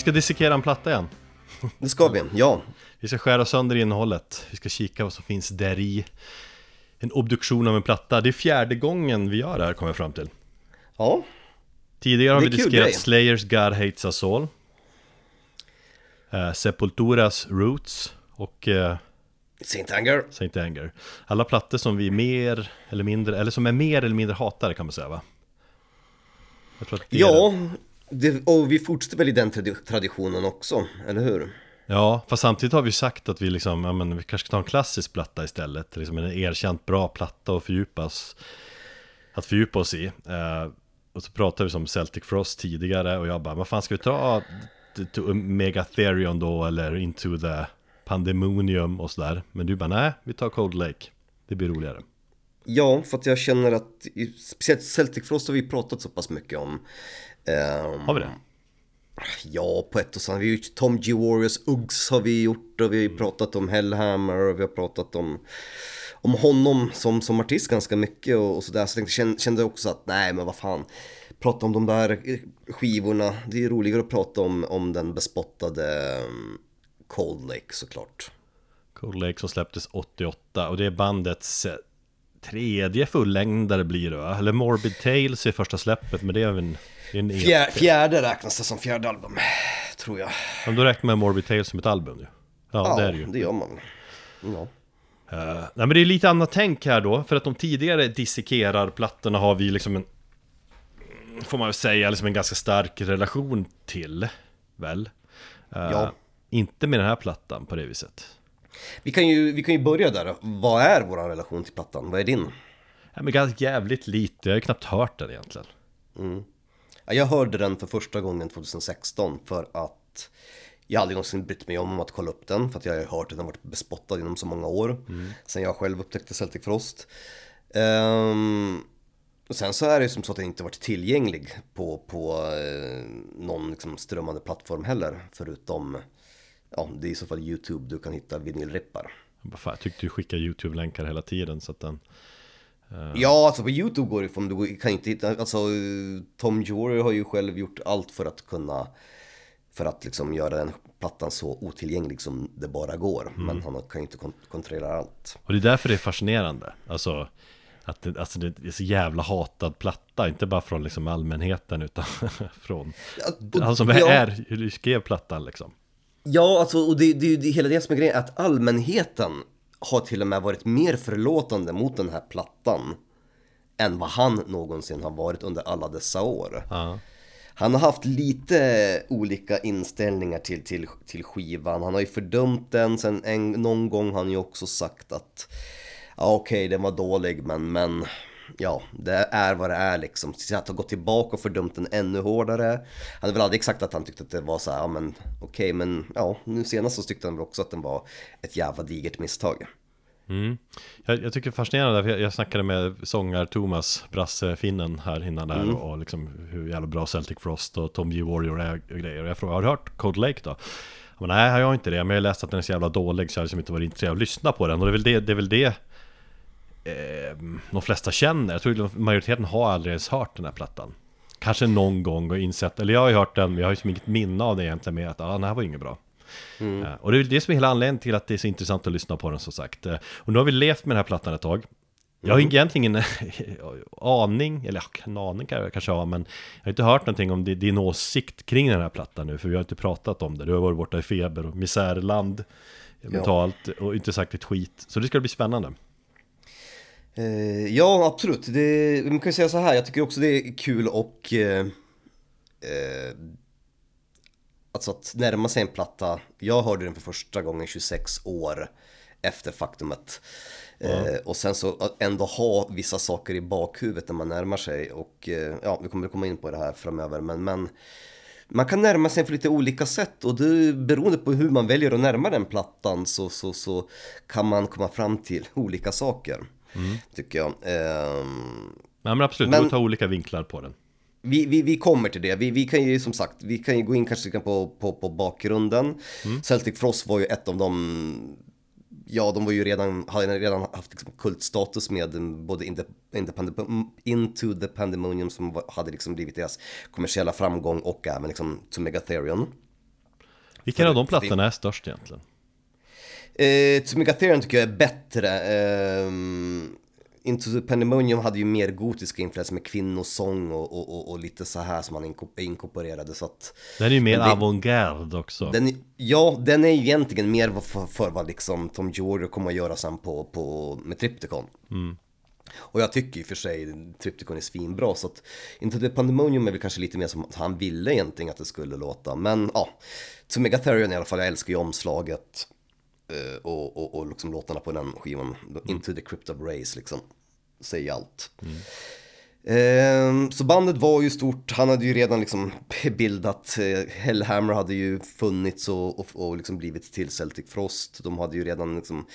ska dissekera en platta igen Det ska vi, ja. Vi ska skära sönder innehållet Vi ska kika vad som finns där i En obduktion av en platta Det är fjärde gången vi gör det här kommer jag fram till Ja, Tidigare har vi grej. Slayers God Hates Us All eh, Sepulturas Roots och eh, Saint Anger. Saint Anger Alla plattor som vi mer eller mindre, eller som är mer eller mindre hatade kan man säga va? Att det Ja, det, och vi fortsätter väl i den tradi- traditionen också, eller hur? Ja, fast samtidigt har vi sagt att vi liksom, ja men vi kanske ska ta en klassisk platta istället Liksom en erkänt bra platta att fördjupas Att fördjupa oss i eh, Och så pratade vi som Celtic Frost tidigare och jag bara, vad fan ska vi ta Megatherion då eller Into the Pandemonium och sådär Men du bara, nej, vi tar Cold Lake Det blir roligare Ja, för att jag känner att, speciellt Celtic Frost har vi pratat så pass mycket om. Ehm, Har vi det? Ja, på ett och samma. Vi har gjort Tom G. Warriors Uggs har vi gjort och vi har pratat om Hellhammer och vi har pratat om, om honom som, som artist ganska mycket och, och sådär. Så jag tänkte, kände, också att nej, men vad fan. Prata om de där skivorna. Det är roligare att prata om, om den bespottade um, Cold Lake såklart. Cold Lake som släpptes 88 och det är bandets eh, tredje fullängdare blir det va? Eller Morbid Tales är första släppet men det är en, det är en. Fjär, fjärde räknas det som fjärde album, tror jag. Om du räknar med Morbid Tales som ett album ju. Ja, Ja, det är det ju. det gör man. Ja. Eh, nej men det är lite annat tänk här då, för att de tidigare dissekerar-plattorna har vi liksom en Får man väl säga, liksom en ganska stark relation till, väl? Eh, Ja. Inte med den här plattan på det viset. Vi, kan ju, vi kan ju börja där. Vad är vår relation till plattan? Vad är din? Ja, men ganska jävligt lite, jag har ju knappt hört den egentligen. Ja, Jag hörde den för första gången 2016 för att jag aldrig någonsin brytt mig om att kolla upp den för att jag har hört att den varit bespottad inom så många år. Sen jag själv upptäckte Celtic Frost. Ehm, och sen så är det ju som så att den inte varit tillgänglig på, på eh, någon liksom strömmande plattform heller. Förutom, ja det är i så fall YouTube du kan hitta bara, fan, jag tyckte du skickade YouTube-länkar hela tiden så att den Ja, alltså på YouTube går det från, du kan inte hitta, alltså Tom Jory har ju själv gjort allt för att kunna, för att liksom göra den plattan så otillgänglig som det bara går. Men han kan ju inte kon- kontrollera allt. Och det är därför det är fascinerande Alltså att det, alltså det är så jävla hatad platta Inte bara från liksom allmänheten utan från och- Han som ja. är, skrev plattan liksom Ja, alltså, och det, det det- hela det som är grejen, att allmänheten har till och med varit mer förlåtande mot den här plattan än vad han någonsin har varit under alla dessa år. Ja, Han har haft lite olika inställningar till, till, till skivan. Han har ju fördömt den, sen en, någon gång har han ju också sagt att ja okej, den var dålig men, men ja, det är vad det är liksom. Att ha gått tillbaka och fördömt den ännu hårdare. Han har väl aldrig sagt att han tyckte att det var så här, ja men okej, men ja, nu senast så tyckte han väl också att den var ett jävla digert misstag. mm. jag, jag tycker det är fascinerande, för jag, jag snackade med sångar Thomas Brasse-finnen här innan där och, och liksom hur jävla bra Celtic Frost och Tom G Warrior är och grejer. Och jag frågade, har du hört Cold Lake då? Men nej, jag har inte det, men jag har läst att den är så jävla dålig så jag har liksom inte varit intresserad av att lyssna på den. Och det är väl det, det, är väl det eh, de flesta känner. Jag tror att majoriteten har aldrig ens hört den här plattan. Kanske någon gång och insett, eller jag har ju hört den, men jag har ju som inget minne av det egentligen med att ah, den här var inget bra. Eh, Och det är det som är hela anledningen till att det är så intressant att lyssna på den som sagt. Eh, Och nu har vi levt med den här plattan ett tag. Jag har egentligen ingen aning, eller ja, en aning kan jag kanske ha, men jag har inte hört någonting om di- din åsikt kring den här plattan nu, för vi har inte pratat om det. Du har varit borta i feber och misärland mentalt och inte sagt ett skit. Så det ska bli spännande. Eh, ja, absolut. Det, man kan ju säga så här, jag tycker också det är kul och eh, eh, Alltså att närma sig en platta. Jag hörde den för första gången 26 år efter faktumet. Eh, och sen så ändå ha vissa saker i bakhuvudet när man närmar sig. Och eh, ja, vi kommer komma in på det här framöver. Men, men man kan närma sig på lite olika sätt och det, beroende på hur man väljer att närma den plattan så, så, så kan man komma fram till olika saker. Tycker jag. Ehm, Ja, men absolut, Men- du tar olika vinklar på den. vi, vi, vi kommer till det. Vi, vi kan ju som sagt, vi kan ju gå in kanske på, på, på bakgrunden. Celtic Frost var ju ett av de, ja de var ju redan, hade redan haft liksom kultstatus med både in the, in the Into the Pandemonium som var, hade liksom blivit deras kommersiella framgång och även liksom To Megatherion. Vilken av de plattorna är störst egentligen? Eh, To Megatherion tycker jag är bättre. Ehm, Into the Pandemonium hade ju mer gotiska influenser med kvinnosång och, och, och, och lite så här som man inko- inkorporerade så att Den är ju mer avantgarde också. Den, ja, den är ju egentligen mer för, för vad liksom Tom Giorgio kommer att göra sen på, på, med Tripticon. Och jag tycker i och för sig Tripticon är svinbra så att Into the Pandemonium är väl kanske lite mer som att han ville egentligen att det skulle låta. Men ja, To Megatherion i alla fall, jag älskar ju omslaget eh, och, och, och liksom låtarna på den skivan. Into the Crypt of Race liksom, säger allt. Ehm, Så bandet var ju stort, han hade ju redan liksom bildat, eh, Hellhammer hade ju funnits och, och, och liksom blivit till Celtic Frost. De hade ju redan liksom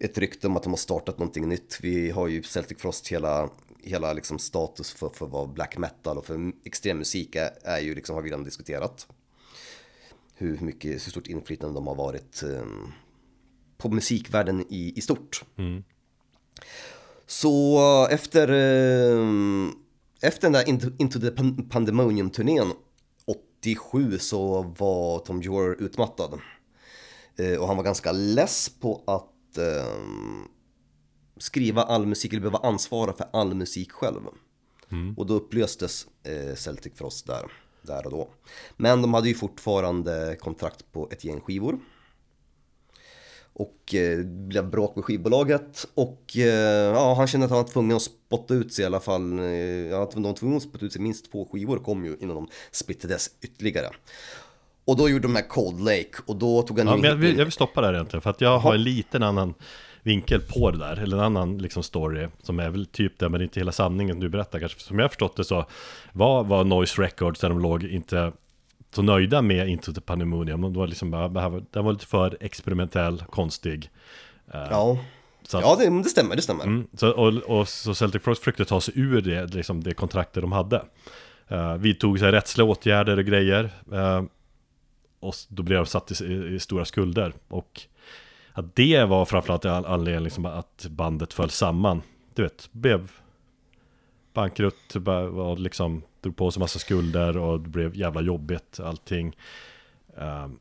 ett rykte om att de har startat någonting nytt. Vi har ju Celtic Frost hela, hela liksom status för, för vad black metal och för extremmusik är, är ju liksom, har vi redan diskuterat. Hur mycket, hur stort inflytande de har varit ehm, på musikvärlden i, i stort. Så eh, efter, eh, efter den där Into, Into the Pan- Pandemonium-turnén 87 så var Tom Joer utmattad. Eh, och han var ganska less på att eh, skriva all musik, eller behöva ansvara för all musik själv. Och då upplöstes eh, Celtic Frost där, där och då. Men de hade ju fortfarande kontrakt på ett gäng skivor. Och eh, blev bråk med skivbolaget och eh, ja, han kände att han var tvungen att spotta ut sig i alla fall. Eh, ja, att de var tvungna att spotta ut sig, minst två skivor kom ju innan de splittades ytterligare. Och då gjorde de här Cold Lake och då tog han Ja, men jag, in- vill, jag vill stoppa där egentligen, för att jag har en liten annan vinkel på det där, eller en annan liksom story som är väl typ det, men inte hela sanningen du berättar kanske. Som jag har förstått det så var, var Noise Records där de låg inte så nöjda med Into the Pandemonium. De var liksom bara, den var lite för experimentell, konstig. Ja, Så att- ja det, det stämmer, det stämmer. Mm, så, och, och så Celtic Frost försökte ta sig ur det, liksom det kontraktet de hade. Uh, vidtog sig rättsliga åtgärder och grejer. eh, och då blev de satt i, i, stora skulder. Och att det var framförallt an- anledningen liksom att bandet föll samman du vet, blev bankrutt, liksom drog på sig massa skulder och det blev jävla jobbigt allting. Ehm,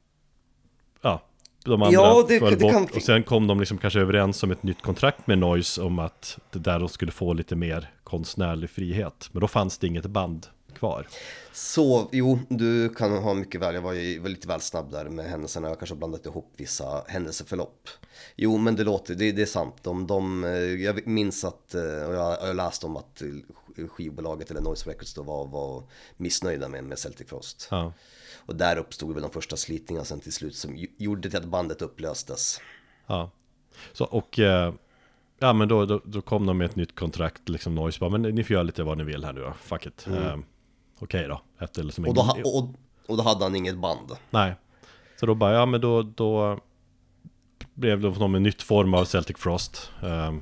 ja, de andra Ja, det- föll bort kan- och sen kom de liksom kanske överens om ett nytt kontrakt med Noise om att det där de skulle få lite mer konstnärlig frihet. Men då fanns det inget band kvar. Så, jo, du kan ha mycket väl, jag var ju var lite väl snabb där med händelserna, jag kanske blandat ihop vissa händelseförlopp. Jo, men det låter, det, det är sant. De, de, eh, jag minns att, eh, och jag jag har läst om att skivbolaget eller Noise Records då var, var missnöjda med, med Celtic Frost. Ja. Och där uppstod väl de första slitningarna sen till slut som gjorde till att bandet upplöstes. Ja. Så, och eh, ja, men då, då, då kom de med ett nytt kontrakt, liksom Noise bara, men ni får göra lite vad ni vill här nu då, fuck it. Eh, Okej då, efter liksom Mm. Och då, ingen- och, och då hade han inget band. Nej. Så då bara, ja men då, då blev det de en nytt form av Celtic Frost. ehm,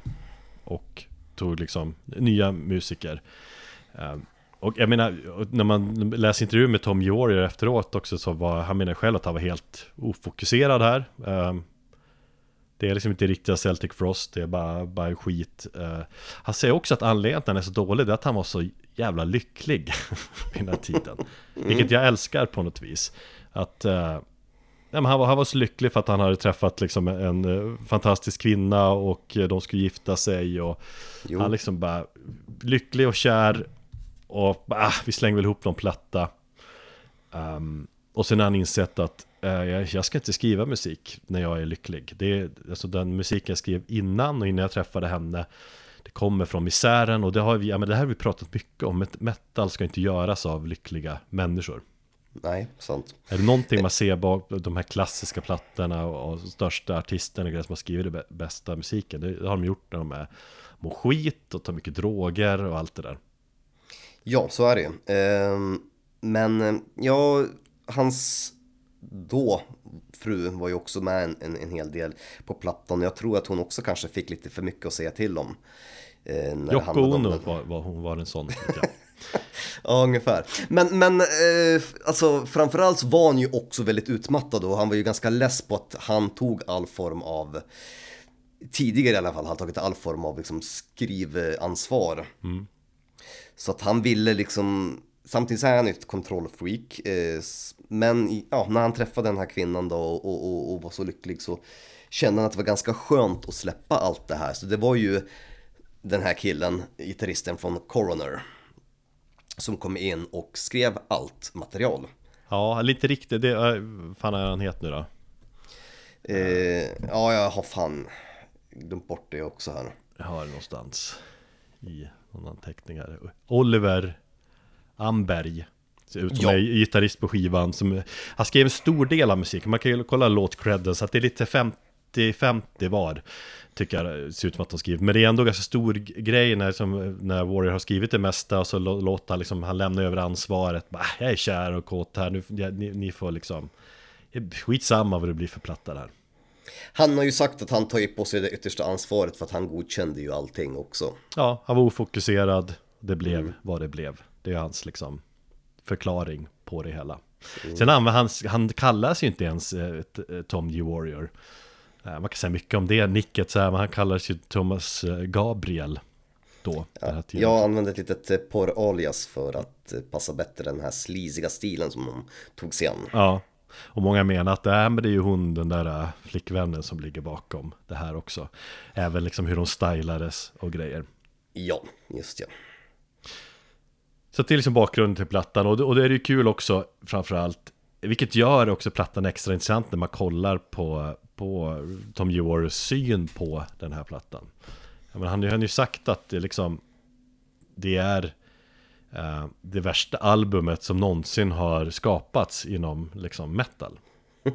och tog liksom nya musiker. Ehm, och jag menar, när man läser intervjuer med Tom Warrior efteråt också så var han menar själv att han var helt ofokuserad här. Ehm, det är liksom inte riktiga Celtic Frost, det är bara, bara skit. Eh, han säger också att anledningen till att han är så dålig är att han var så jävla lycklig vid den här tiden. Vilket jag älskar på något vis. Att Ja, men han, var, han var så lycklig för att han hade träffat liksom en eh, fantastisk kvinna och eh, de skulle gifta sig och Jo. han liksom bara lycklig och kär och bara, ah, vi slänger väl ihop någon platta. Ehm, och sen har han insett att eh, jag, jag ska inte skriva musik när jag är lycklig. Det är alltså den musiken jag skrev innan och innan jag träffade henne. Det kommer från misären och det, har vi, ja, men det här har vi pratat mycket om. Met- Metal ska inte göras av lyckliga människor. Nej, sant. Är det någonting man ser bak de här klassiska plattorna och, största artisterna och grejer som har skrivit bä- bästa musiken det, har de gjort när de är mår skit och tar mycket droger och allt det där Ja, så är det ju. Ehm, Men eh, ja, hans då fru var ju också med en, en, en hel del på plattan. Jag tror att hon också kanske fick lite för mycket att säga till om. eh, när det Yoko Ono den. var, var, hon var en sån. Ja, ungefär. Men, men eh, alltså framförallt så var han ju också väldigt utmattad och han var ju ganska less på att han tog all form av tidigare i alla fall, han tagit all form av liksom skrivansvar. Så att han ville liksom, samtidigt så är han ju ett kontrollfreak. Eh, men i- ja, när han träffade den här kvinnan då och, och, och, och var så lycklig så kände han att det var ganska skönt att släppa allt det här. Så det var ju den här killen, gitarristen från Coroner, som kom in och skrev allt material. Ja, lite riktigt, det är, fan är han het nu då? Eh, ja, jag har fan glömt bort det också här. Jag har det någonstans i någon anteckning här Oliver Amberg Ser ut som Ja. är gitarrist på skivan som, Han skrev en stor del av musiken, man kan ju kolla låtcredden så att det är lite 50-50 var Tycker jag det ser ut som att de skrivit Men det är ändå ganska stor grej när, som, när Warrior har skrivit det mesta och så lå- låter han liksom, han lämna över ansvaret bara, "Ah, Jag är kär och kåt här, nu, ja, ni, ni får liksom Skitsamma vad det blir för platta där Han har ju sagt att han tar på sig det yttersta ansvaret för att han godkände ju allting också. Ja, han var ofokuserad. Det blev Mm. vad det blev. Det är hans liksom förklaring på det hela. Mm. Sen använder han, han kallas ju inte ens eh, eh, Tom G. Warrior. Eh, Man kan säga mycket om det, nicket så här, men han kallas ju Thomas eh, Gabriel då. tiden. Jag använde ett litet eh, porr-alias för att passa bättre den här slisiga stilen som de tog sig an. Ja, och många menar att äh, men det är ju hon, den där äh, flickvännen som ligger bakom det här också. Även liksom hur de stylades och grejer. Ja, just ja. Så det är liksom bakgrunden till plattan och, och det är ju kul också framförallt Vilket gör också plattan extra intressant när man kollar på, på Tom Ewers syn på den här plattan. Menar, han har ju- sagt att det liksom Det är eh, det värsta albumet som någonsin har skapats inom liksom metal.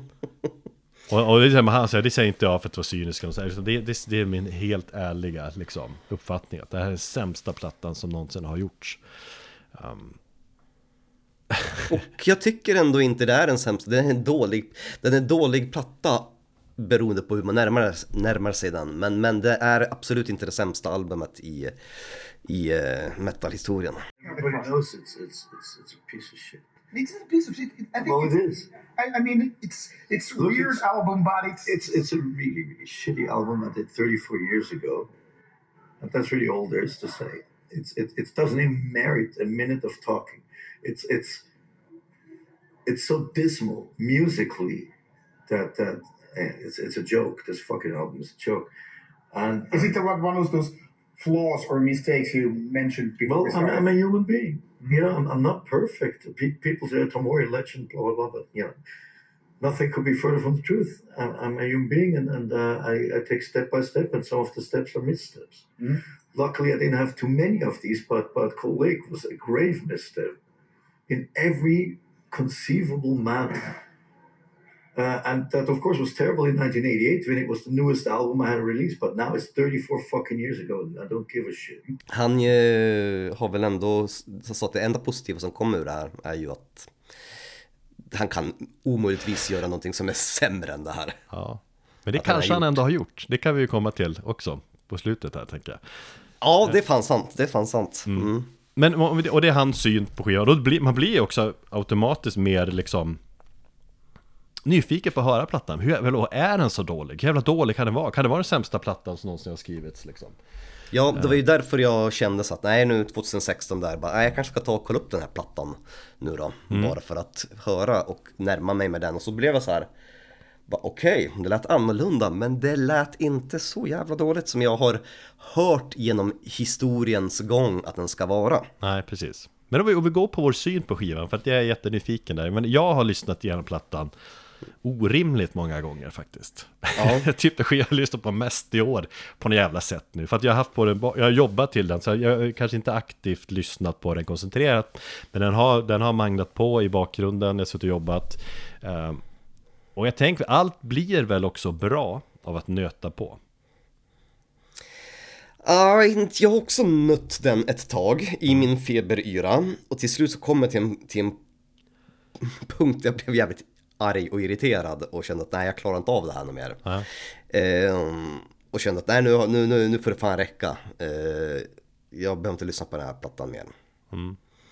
Och, och det, säger han säger, det säger inte jag för att vara cynisk det, det, det är min helt ärliga liksom, uppfattning att det här är den sämsta plattan som någonsin har gjorts. Och jag tycker ändå inte det är den sämsta, den är en dålig, den är en dålig platta beroende på hur man närmar, närmar sig den. Men, men det är absolut inte det sämsta albumet i, i uh, metalhistorien. Everybody knows it's it's it's it's a piece of shit. It's a piece of shit. I think Well, it is. I, I mean, it's it's Look, weird it's- album, but it's It's it's a really really shitty album I did 34 years ago. And that's really all there is to say. It's it, it doesn't even merit a minute of talking. It's it's it's so dismal musically that that it's it's a joke. This fucking album is a joke. And Is it one one of those flaws or mistakes you mentioned before? well, I'm. I'm a human being. You know, I'm, I'm not perfect. Pe- people say "Tomori legend, blah blah blah. But you know, nothing could be further from the truth. I'm, I'm a human being, and, and uh, I, I take step by step, and some of the steps are missteps. Luckily, I didn't have too many of these, but but Cold Lake was a grave misstep in every conceivable manner. Uh, and that, of course, was terrible in 1988 when it was the newest album I had released. But now it's 34 fucking years ago, and I don't give a shit. Han eh, har väl ändå så att det enda positiva som kommer ur det här är ju att han kan omöjligtvis göra någonting som är sämre än det här. Ja. Men det Att han kanske han gjort. ändå har gjort. Det kan vi ju komma till också på slutet här tänker jag. Ja, det är fan sant. Det är fan sant. Mm. Men, om vi- och det är hans syn på skivan. Man blir ju också automatiskt mer liksom nyfiken på att höra plattan. Hur jävla, är den så dålig? Hur jävla dålig kan den vara? Kan det vara den sämsta plattan som någonsin har skrivits liksom? Ja, det var ju därför jag kände så att nej nu 2016 där, bara, nej, jag kanske ska ta och kolla upp den här plattan nu då. Bara för att höra och närma mig med den. Och så blev jag så här, okej, det lät annorlunda men det lät inte så jävla dåligt som jag har hört genom historiens gång att den ska vara. Nej, precis. Men om vi, om vi går på vår syn på skivan, för att jag är jättenyfiken där. Men jag har lyssnat igenom plattan orimligt många gånger faktiskt. Ja. typ det skivan jag har lyssnat på mest i år på något jävla sätt nu. För att jag har haft på den, jag har jobbat till den, så jag har kanske inte aktivt lyssnat på den koncentrerat. Men den har, den har manglat på i bakgrunden, jag har suttit och jobbat. Ehm, och jag tänker, allt blir väl också bra av att nöta på. Ja, inte- jag har också nött den ett tag i min feberyra och till slut så kom jag till en, till en punkt där jag blev jävligt arg och irriterad och kände att nej, jag klarar inte av det här något mer. Ja. Ehm, och kände att nej, nu, nu, nu, nu får det fan räcka. Ehm, jag behöver inte lyssna på den här plattan mer.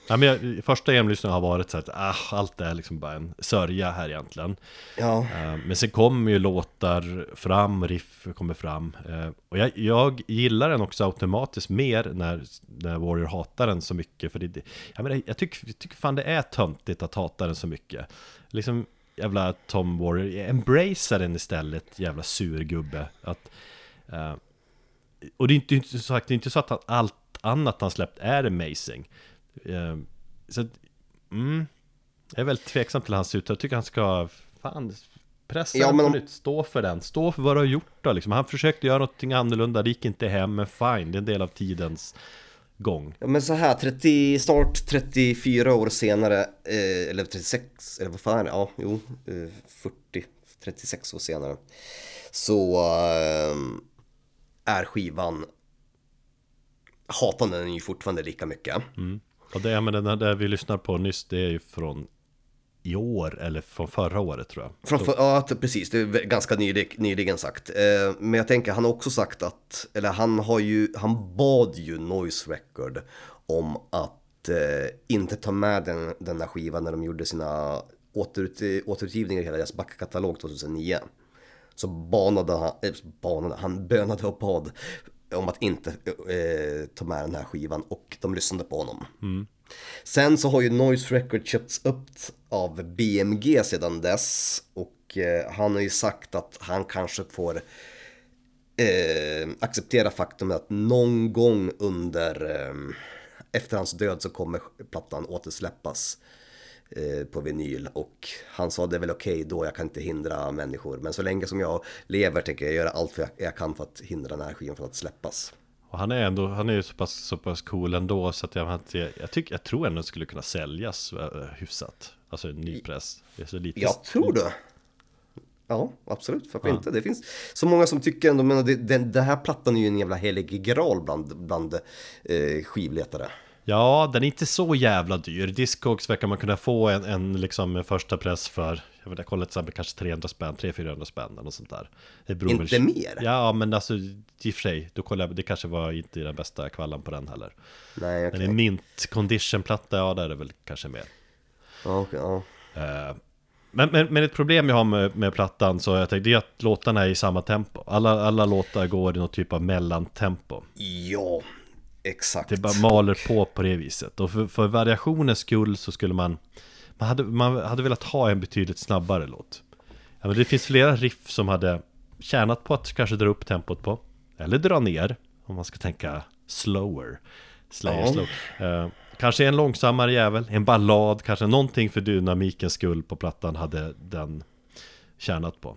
Ja, men jag, första genomlyssningen har varit så att ah, allt är liksom bara en sörja här egentligen. Ja, Eh, Men sen kommer ju låtar fram, riff kommer fram. Eh, Och jag, jag gillar den också automatiskt mer när, när Warrior hatar den så mycket. För det- jag, menar, jag, tycker, jag tycker fan det är töntigt att hata den så mycket. Liksom jävla Tom Warrior, embracea den istället, jävla surgubbe. Att, eh, och det är inte, inte sagt, det är inte så att allt annat han släppt är amazing. Eh, så att, mm, jag är väldigt tveksam till hans ut. Jag tycker han ska, fan, pressa Ja, men nytt. Stå för den. Stå för vad du har gjort då liksom. Han försökte göra någonting annorlunda, det gick inte hem, men fine, det är en del av tidens gång. Ja, men så här, 30, snart 34 år senare, eh, eller 36, eller vad fan är det? Ja, jo, eh, 40, 36 år senare. Så eh, är skivan, hatar den ju fortfarande lika mycket. Och det, men den där vi lyssnar på nyss, det är ju från i år, eller från förra året tror jag. Från för, ja, precis, det är ganska nylig, nyligen sagt. Eh, men jag tänker, han har också sagt att, eller han har ju, han bad ju Noise Record om att eh, inte ta med den, den här skivan när de gjorde sina återut, återutgivningar i hela deras backkatalog 2009. Så banade han, eh, banade, han bönade och bad om att inte eh, ta med den här skivan och de lyssnade på honom. Sen så har ju Noise Record köpts upp av BMG sedan dess och eh, han har ju sagt att han kanske får eh, acceptera faktumet att någon gång under eh, efter hans död så kommer plattan återsläppas eh, på vinyl och han sa det är väl okej då, jag kan inte hindra människor men så länge som jag lever tänker jag göra allt jag, jag kan för att hindra den här skivan från att släppas. Och han är ändå, han är ju så pass, så pass cool ändå så att jag, jag, jag, tycker, jag tror ändå skulle kunna säljas äh, hyfsat. Alltså en ny press. Så lite Jag tror det. Ja, absolut. Varför inte? Det finns så många som tycker ändå, men den, den här plattan är ju en jävla helig graal bland, bland eh, skivletare. Ja, den är inte så jävla dyr. Discogs verkar man kunna få en, en, liksom, en första press för, jag vet jag kollade till exempel kanske 300 spänn, 300-400 spänn eller sånt där. Inte mer? Ja, men alltså i och för sig, då kollade det kanske var inte den bästa kvallan på den heller. Nej, okej. Men en mint condition platta, ja där är det väl kanske mer. Ja, okej, ja. Eh, Men, men, men ett problem jag har med, med plattan så jag tänkte, det är att låtarna är i samma tempo. Alla, alla låtar går i någon typ av mellantempo. Ja, exakt. Det bara maler på på det viset. Och för, för variationens skull så skulle man man hade, man hade velat ha en betydligt snabbare låt. Ja, men det finns flera riff som hade tjänat på att kanske dra upp tempot på. Eller dra ner, om man ska tänka slower. Slayer Ja. slow. Eh, kanske en långsammare jävel, en ballad, kanske någonting för dynamikens skull på plattan hade den tjänat på.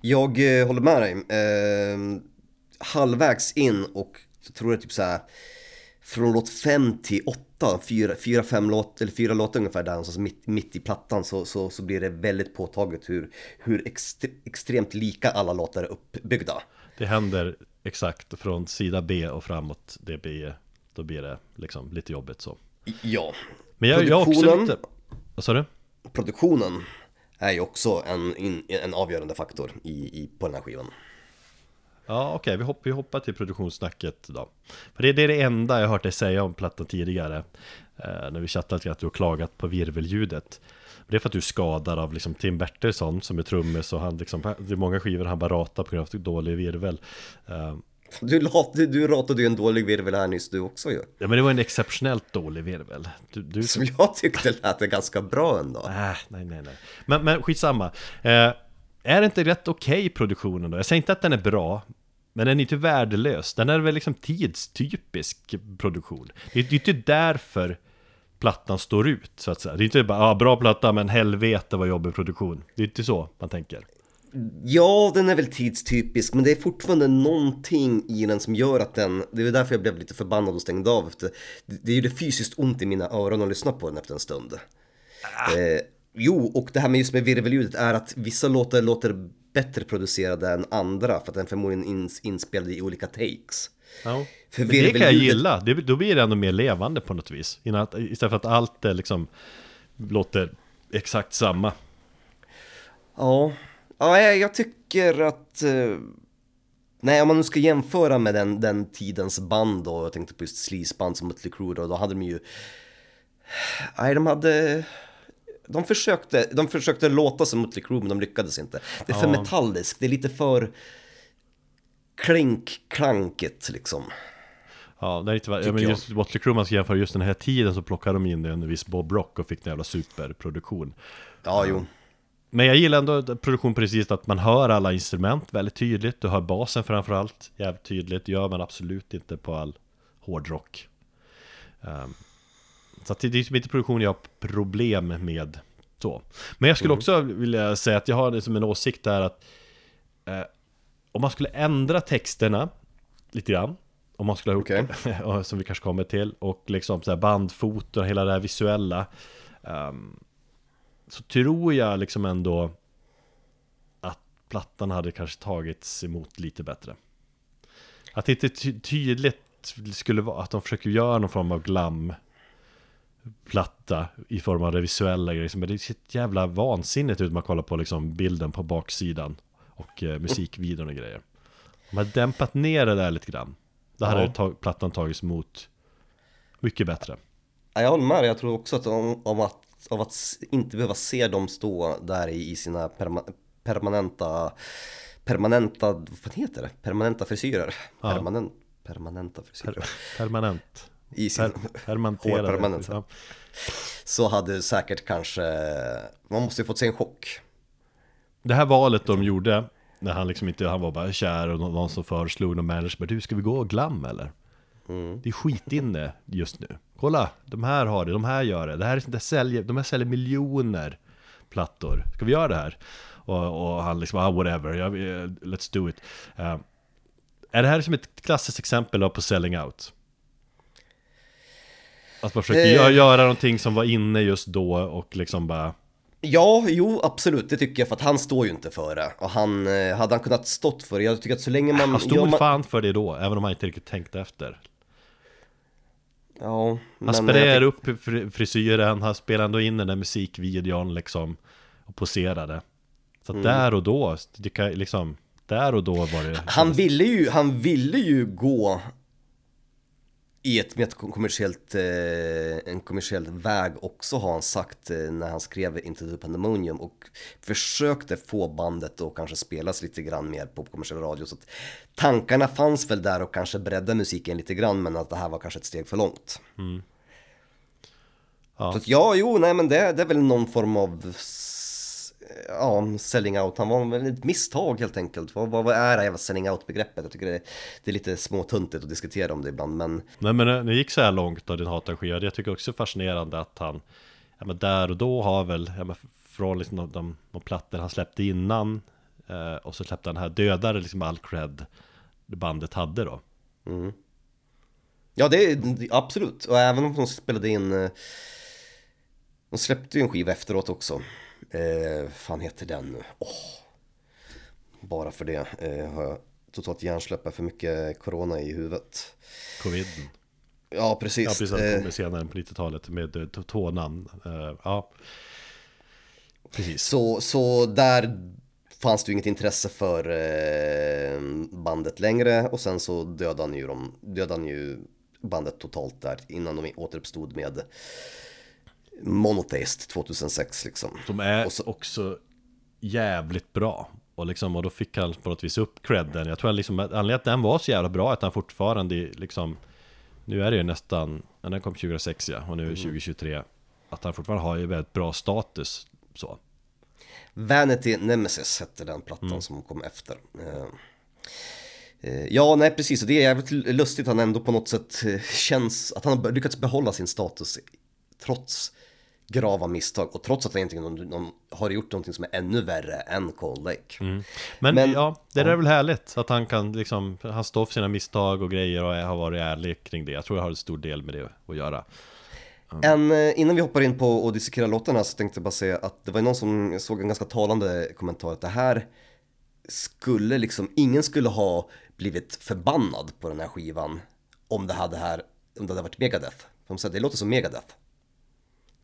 Jag eh, håller med dig. Eh, halvvägs in och jag tror det är typ så här från låt 5 till 8, 4, 4 5 låt, eller fyra låtar ungefär där någonstans mitt, mitt i plattan så, så, så blir det väldigt påtagligt hur, hur ext, extremt lika alla låtar är uppbyggda. Det händer exakt från sida B och framåt, det blir, då blir det liksom lite jobbigt så. Ja, Men jag, jag också lite... Vad sa du? produktionen är ju också en, en avgörande faktor i, i, på den här skivan. Ja okej, vi, hopp, vi hoppar till produktionssnacket då För det, det är det enda jag hört dig säga om plattan tidigare eh, När vi chattat att du har klagat på virvelljudet Det är för att du är skadad av liksom Tim Bertilsson som är trummis och han liksom Det är många skivor han bara ratar på grund av dålig virvel eh, Du, lat, du, ratade ju en dålig virvel här nyss du också ju. Ja men det var en exceptionellt dålig virvel Du, du Som jag tyckte lät ganska bra ändå. Äh, nej, nej, nej. Men, men skitsamma. Eh, är det inte rätt okej produktionen då? Jag säger inte att den är bra, men den är inte värdelös. Den är väl liksom tidstypisk produktion. Det är det är inte därför plattan står ut, så att säga. Det är inte bara, ah, bra platta, men helvete vad jobbig produktion. Det är inte så man tänker. Ja, den är väl tidstypisk, men det är fortfarande någonting i den som gör att den, det är därför jag blev lite förbannad och stängde av efter, det gjorde fysiskt ont i mina öron att lyssna på den efter en stund. Eh, jo, och det här med just med virvelljudet är att vissa låtar låter bättre producerade än andra för att den förmodligen ins, inspelad i olika takes. Ja. För Men det kan jag gilla, det, då blir det ändå mer levande på något vis. Att, istället för att allt är liksom låter exakt samma. Ja, ja jag, jag tycker att... Eh, nej, om man nu ska jämföra med den, den tidens band då, jag tänkte på just sleazeband som Mötley Crüe då, då hade de ju... Nej, de hade... De försökte, de försökte låta som Mötley Crüe men de lyckades inte. Det är för Ja. metalliskt, det är lite för klink-klankigt liksom. Ja, det är inte, ja, men just Motley Crue, man ska jämföra just den här tiden så plockade de in en viss Bob Rock och fick en jävla superproduktion. Ja, jo. Men jag gillar ändå produktion precis att man hör alla instrument väldigt tydligt. Du hör basen framförallt jävligt tydligt. Det gör man absolut inte på all hårdrock. Um, så att det är typ inte produktion jag har problem med så. Men jag skulle också vilja säga att jag har det som en åsikt där att eh, om man skulle ändra texterna lite grann om man skulle ha gjort det, som vi kanske kommer till och liksom så här bandfoton, hela det här visuella ehm, så tror jag liksom ändå att plattan hade kanske tagits emot lite bättre. Att det inte ty- tydligt skulle vara att de försöker göra någon form av glam platta i form av det visuella grejer. Men det ser jävla vansinnigt ut man kollar på liksom bilden på baksidan och eh, musikvideon och grejer. Man hade dämpat ner det där lite grann, då hade Ja. tag- plattan tagits emot mycket bättre. Ja, jag håller med jag tror också att om, om att, av att inte behöva se dem stå där i, i sina perma, permanenta, permanenta, vad heter det? Permanenta frisyrer. Ja. Permanent, permanenta frisyrer. Per- permanent. I sin. Hårpermanent. Ja. så hade säkert kanske, man måste ju fått sig en chock. Det här valet de gjorde När han liksom inte, han var bara kär och någon, som föreslog någon manager bara, Du, ska vi gå glam eller? Det är skitinne just nu Kolla, de här har det, de här gör det Det här är sånt där säljer, de här säljer miljoner plattor Ska vi göra det här? Och, och han liksom, ah, whatever, vi- let's do it Eh, Är det här som ett klassiskt exempel på selling out? Att man försöker Eh. göra, någonting som var inne just då och liksom bara Ja, jo, absolut, det tycker jag för att han står ju inte för det. Och han, eh, hade han kunnat stått för det, jag tycker att så länge man... Han stod man, fan för det då, även om han inte riktigt tänkte efter Ja, Han jag upp fri- frisyren, han spelade ändå in den där musikvideon liksom Och poserade Så Mm. där och då, det kan liksom Där och då var det Han ville ju, han ville ju gå i ett mer kommersiellt, eh, en kommersiell väg också har han sagt eh, när han skrev Into the Pandemonium och försökte få bandet att kanske spelas lite grann mer på kommersiell radio. Så att tankarna fanns väl där och kanske bredda musiken lite grann men att det här var kanske ett steg för långt. Ja. Så att ja, jo, nej men det, det är väl någon form av ja, selling out. Han var väl ett misstag helt enkelt. Vad, vad, vad är det här jävla selling out begreppet? Jag tycker det, det är lite småtuntigt att diskutera om det ibland men Nej men det gick så här långt då din hatarskiva, jag tycker också fascinerande att han ja, men Där och då har väl, ja, men från liksom de, de, de plattor han släppte innan eh, Och så släppte han här dödare liksom all cred bandet hade då Ja, det är absolut. Och även om de spelade in... eh, De släppte ju en skiva efteråt också. Eh, fan heter den nu? Åh. Bara för det eh, har jag totalt hjärnsläpp för mycket corona i huvudet. Covid Ja, precis. Ja precis, det Eh, kommer senare på 90-talet med eh, t- tånamn eh, Ja Precis så, så där fanns det ju inget intresse för bandet längre och sen så dödade han ju, dem, dödade han ju bandet totalt där innan de återuppstod med Monotheist 2006 liksom. De är så- också jävligt bra. Och, liksom, och då fick han på något vis upp credden. Jag tror att liksom, anledningen att den var så jävla bra att han fortfarande liksom Nu är det ju nästan, ja, den kom 2006 ja, och nu är det 2023 Att han fortfarande har ju väldigt bra status så. Vanity Nemesis hette den plattan som kom efter. Eh, eh, Ja, nej precis, och det är jävligt lustigt att han ändå på något sätt eh, känns att han har lyckats behålla sin status trots grava misstag och trots att han egentligen någon, någon, har gjort någonting som är ännu värre än Cold Lake. Men, Men- ja, det där är väl härligt att han kan liksom Han står för sina misstag och grejer och har varit ärlig kring det Jag tror det har en stor del med det att göra En, eh, innan vi hoppar in på och dissekera låtarna så tänkte jag bara säga att det var någon som såg en ganska talande kommentar att det här skulle liksom, ingen skulle ha blivit förbannad på den här skivan om det hade, här, om det hade varit Megadeth. För de säger det låter som Megadeth.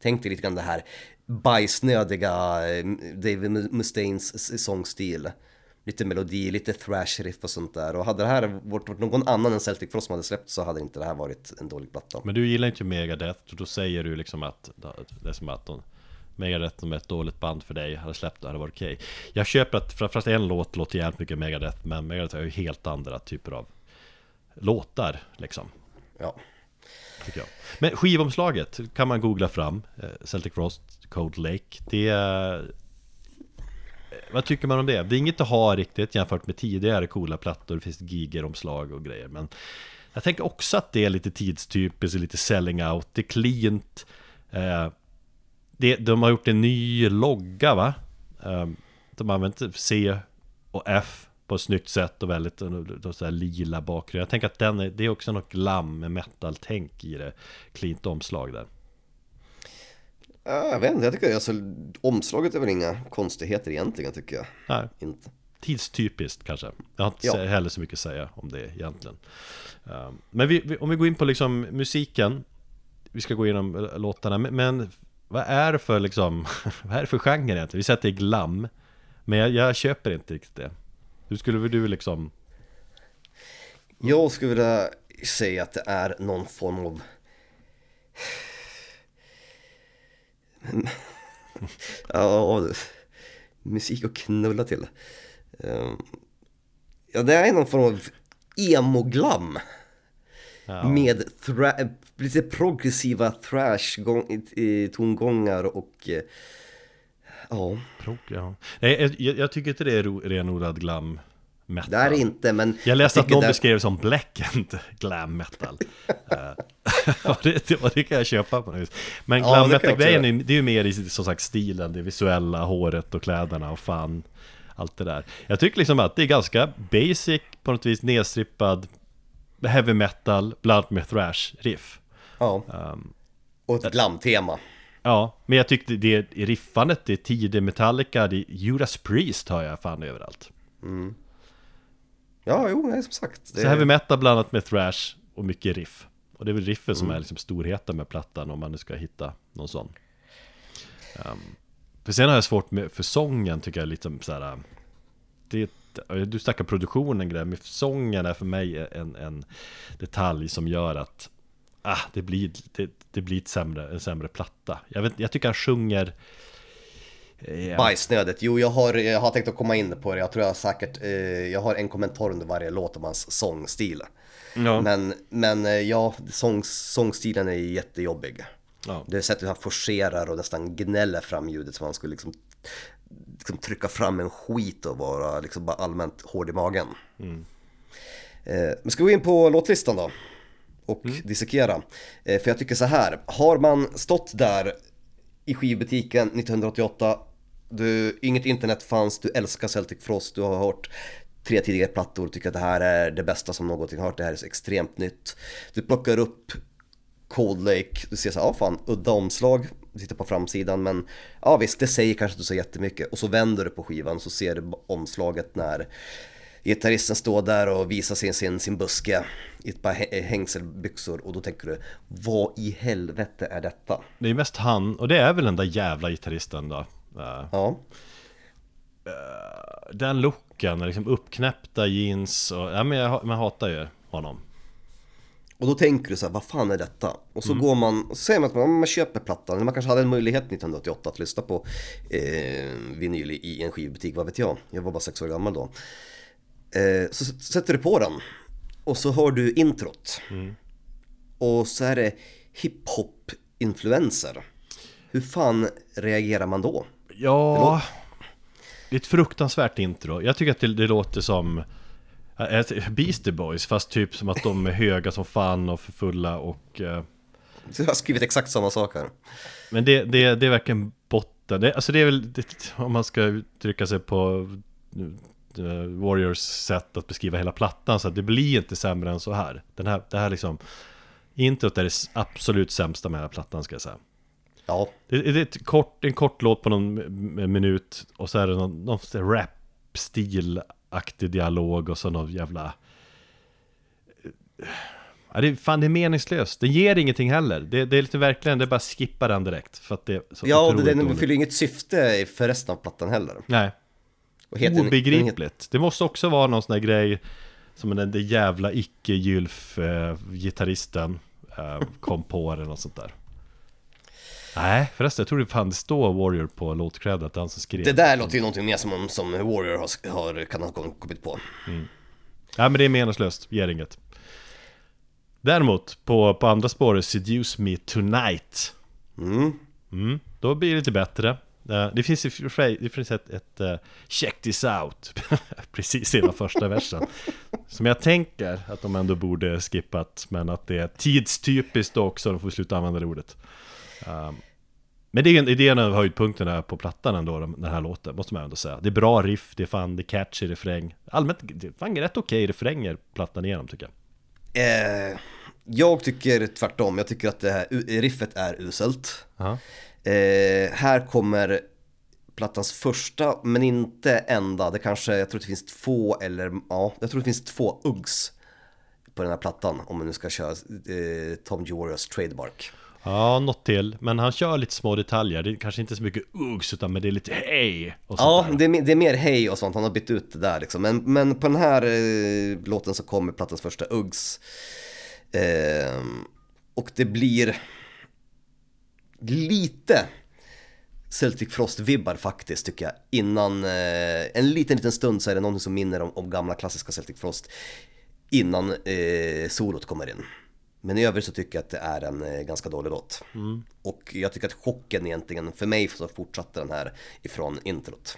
Tänk dig lite grann det här bajsnödiga eh, David Mustaines s- sångstil. Lite melodi, lite thrash riff och sånt där. Och hade det här varit någon annan än Celtic Frost som hade släppt så hade inte det här varit en dålig platta. Men du gillar inte Megadeth, och då säger du liksom att Det är som att de, Megadeth som är ett dåligt band för dig, hade släppt det hade varit okej Jag köper att framförallt en låt låter jävligt mycket Megadeth Men Megadeth har ju helt andra typer av Låtar liksom Ja tycker jag. Men skivomslaget kan man googla fram. Eh, Celtic Frost, Cold Lake. Det är... Vad tycker man om det? Det är inget att ha riktigt jämfört med tidigare coola plattor. Det finns gigeromslag och grejer. Men jag tänker också att det är lite tidstypiskt lite selling out. Det är cleant. Eh, det, De har gjort en ny logga va? De har använt C och F på ett snyggt sätt och väldigt och så här lila bakgrund. Jag tänker att den är, det är också något glam med metal-tänk i det. Cleant omslag där. Ja, jag vet inte, jag tycker alltså, omslaget är väl inga konstigheter egentligen tycker jag. Nej, Inte. tidstypiskt kanske. Jag har inte Ja. heller så mycket att säga om det egentligen. Um, Men vi, om vi går in på liksom musiken. Vi ska gå igenom eh, låtarna. Men, men vad är det för liksom, vad är det för genre egentligen? Vi säger att det är glam. Men jag, jag köper inte riktigt det. Hur skulle väl du liksom Jag skulle vilja säga att det är någon form av... ja, musik och knulla till. Ehm, Ja, det är någon form av emo-glam. Ja. Med lite progressiva thrash-tongångar och... eh, Ja, Prog, ja. Nej, jag, jag, jag tycker inte det är renodlad glam metal. det är det inte, men... Jag läste att tycker någon det- beskrev som blackened glam metal. Eh, och, det, och det kan jag köpa på något vis. Men Ja, glam jag också metal-grejen är, det är ju mer i som sagt stilen, det visuella, håret och kläderna och fan allt det där. Jag tycker liksom att det är ganska basic, på något vis nedstrippad heavy metal, bland med thrash riff. Ja. Ehm, Och ett glam-tema. Ja, men jag tyckte det i riffandet, det är tidig Metallica, det är Judas Priest har jag fan överallt. Ja, jo, nej, som sagt. Det... Så heavy metal blandat med thrash och mycket riff. Och det är väl riffen Mm. som är liksom storheten med plattan om man nu ska hitta någon sån. Ehm, för sen har jag svårt med, för sången tycker jag lite så här. Det, du snackar produktionen grej, men sången är för mig en, en detalj som gör att ah, det blir, det, det blir ett sämre, en sämre platta. Jag, vet, jag tycker han sjunger... eh, Bajsnödet, jo jag har, jag har tänkt att komma in på det, jag tror jag säkert, eh, jag har en kommentar under varje låt om hans sångstil. Ja. Men, men eh, ja, sång, sångstilen är jättejobbig. Ja. Det sättet hur han forcerar och nästan gnäller fram ljudet som han skulle liksom, liksom trycka fram en skit och vara liksom bara allmänt hård i magen. Eh, men ska vi gå in på låtlistan då? Och dissekera. Eh, för jag tycker så här, har man stått där i skivbutiken 1988, du, inget internet fanns, du älskar Celtic Frost, du har hört tre tidigare plattor, tycker att det här är det bästa som någonting har hört, det här är så extremt nytt. Du plockar upp Cold Lake, du ser så här, ja fan, udda omslag, du tittar på framsidan men ja visst, det säger kanske inte så jättemycket och så vänder du på skivan så ser du omslaget när gitarristen står där och visar sin, sin, sin buske i ett par hä- hängselbyxor och då tänker du, vad i helvete är detta? Det är mest han, och det är väl den där jävla gitarristen då. Eh, Ja, Den looken, liksom uppknäppta jeans och, ja men jag, man hatar ju honom. och då tänker du så här, vad fan är detta? Och så går man, och så säger man att man, man köper plattan, eller man kanske hade en möjlighet 1988 att lyssna på eh, vinyl i- i en skivbutik, vad vet jag? Jag var bara sex år gammal då. Eh, så sätter du på den och så hör du introt. Och så är det hiphop-influenser. Hur fan reagerar man då? Ja, det är ett fruktansvärt intro. Jag tycker att det, det låter som ett Beastie Boys, fast typ som att de är höga som fan och för fulla och... Så jag har skrivit exakt samma sak här. Men det, det, det är verkligen botten. Det, alltså det är väl, det, om man ska uttrycka sig på Warriors sätt att beskriva hela plattan, så att det blir inte sämre än så här. Den här, det här liksom, introt är det absolut sämsta med hela plattan ska jag säga. Ja, Det, det är ett kort, en kort låt på någon minut och så är det någon, någon rap-stilaktig dialog och så någon jävla... Ja, det, fan, det är meningslöst. Det ger ingenting heller. Det, det är lite verkligen, det är bara skippa den direkt. För att det är så ja och den dåligt. fyller inget syfte för resten av plattan heller. Nej, Heter- den heter- obegripligt. Det måste också vara någon sån här grej som den där jävla icke-gylf-gitarristen eh, kom på eller något sånt där. Nej, förresten, jag tror det fan det står Warrior på låtcred att det är han som skrev. Det där låter ju någonting mer som, som Warrior har, har kan ha kommit på. Nej men det är meningslöst, ger inget. Däremot, på, på andra spåret, Seduce Me Tonight. Mm. Mm, då blir det lite bättre. Eh, Det finns, i det finns ett, ett eh, Check this out. Precis innan första versen. Som jag tänker att de ändå borde skippat Men att det är tidstypiskt också De får sluta använda det ordet. Um, Men det är det är en av höjdpunkterna på plattan ändå de- Den här låten, måste man ändå säga. Det är bra riff, det är fan, det är catchy refräng. Allmänt, det är fan rätt okej refränger plattan igenom tycker jag. Eh, jag tycker tvärtom, jag tycker att det här riffet är uselt. Ja. Eh, här kommer plattans första, men inte enda. Det kanske, jag tror det finns två eller, ja, jag tror det finns två Uggs på den här plattan. Om man nu ska köra eh, Tom Jorios trademark. Ja, något till. Men han kör lite små detaljer. Det är kanske inte så mycket uggs, utan men det är lite hej och sånt Ja, det är, det är mer hej och sånt, han har bytt ut det där liksom. Men, men på den här eh, låten så kommer plattans första Uggs. Ehm, och det blir lite Celtic Frost-vibbar faktiskt tycker jag. Innan, eh, en liten liten stund så är det någonting som minner om, om gamla klassiska Celtic Frost. Innan eh, solot kommer in. Men i övrigt så tycker jag att det är en eh, ganska dålig låt. Och jag tycker att chocken egentligen, för mig så fortsatte den här ifrån introt.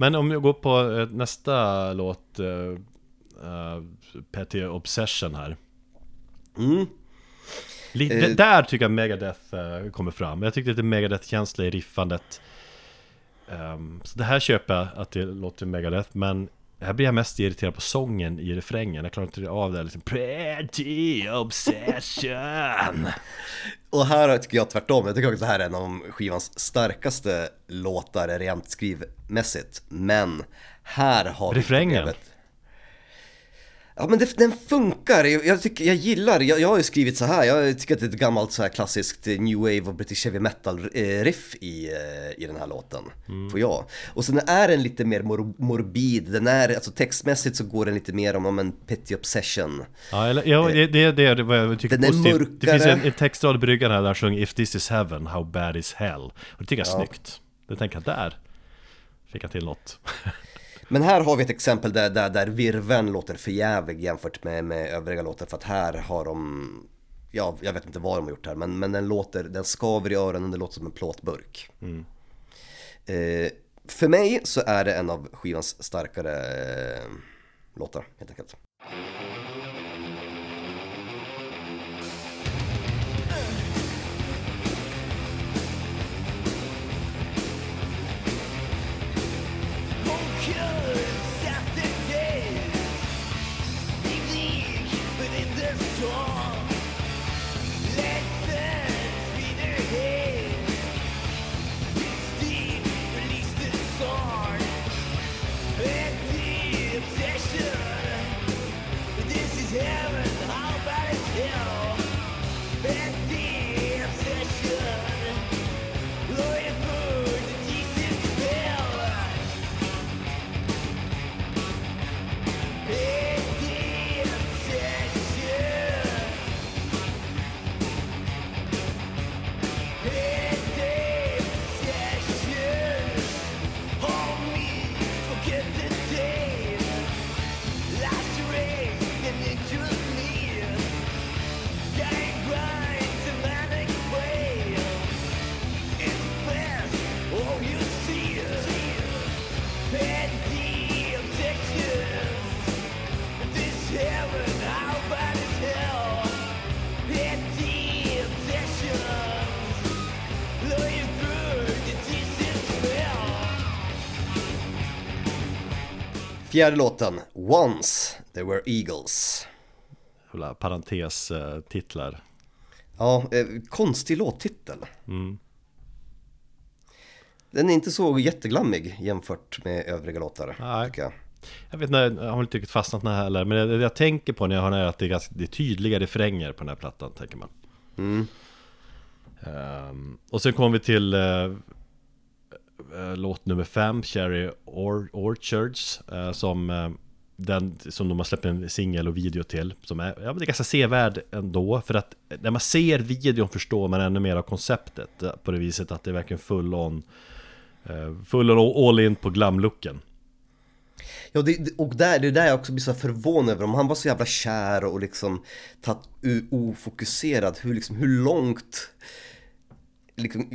Men om jag går på eh, nästa låt, uh, uh, Petty Obsession här. Mm. Lite, Eh. Där tycker jag Megadeth eh, kommer fram. Jag tyckte lite Megadeth-känsla i riffandet. Ehm, så det här köper jag att det låter Megadeth, men här blir jag mest irriterad på sången i refrängen. Jag klarar inte av det liksom Pretty obsession. Och här tycker jag tvärtom, jag tycker också att det här är en av skivans starkaste låtar rent skrivmässigt. Men här har vi Refrängen. problemet. Ja men det, den funkar, jag, jag, tycker, jag gillar, jag, jag har ju skrivit så här. jag tycker att det är ett gammalt så här klassiskt eh, new wave och British heavy metal eh, riff i, eh, i den här låten. Får jag. Och sen är den lite mer mor morbid, den är, alltså textmässigt så går den lite mer om, om en petty obsession. Ja, eller, ja det, det, det är vad jag tycker Den är positivt. Det finns en, mörkare. en textrad i bryggan här där han sjunger If this is heaven, how bad is hell. Och det tycker jag är snyggt. Det tänker jag, där fick jag till något. Men här har vi ett exempel där, där, där virven låter förjävlig jämfört med, med övriga låtar för att här har de Ja, jag vet inte vad de har gjort här men, men den låter, den skaver i öronen, den låter som en plåtburk. Eh, För mig så är det en av skivans starkare eh, låtar helt enkelt Fjärde låten, Once There Were Eagles Jävla parentes eh, titlar. Ja, eh, konstig låttitel Den är inte så jätteglammig jämfört med övriga låtar Nej. jag Jag vet inte, jag har inte riktigt fastnat det här heller. Men det, jag tänker på när jag hör den är att det är, ganska, det är tydliga refränger på den här plattan, tänker man. Ehm, och sen kommer vi till eh, eh, låt nummer fem, Cherry Or- Orchards, eh, som, eh, den, som de har släppt en singel och video till. Som är, ja, men det är ganska sevärd ändå, för att när man ser videon förstår man ännu mer av konceptet. Eh, på det viset att det är verkligen full on, eh, full on all in på glamlooken. Ja, det, och där, det är där jag också blir så förvånad över om han var så jävla kär och liksom tatt, ofokuserad, hur, liksom, hur långt liksom,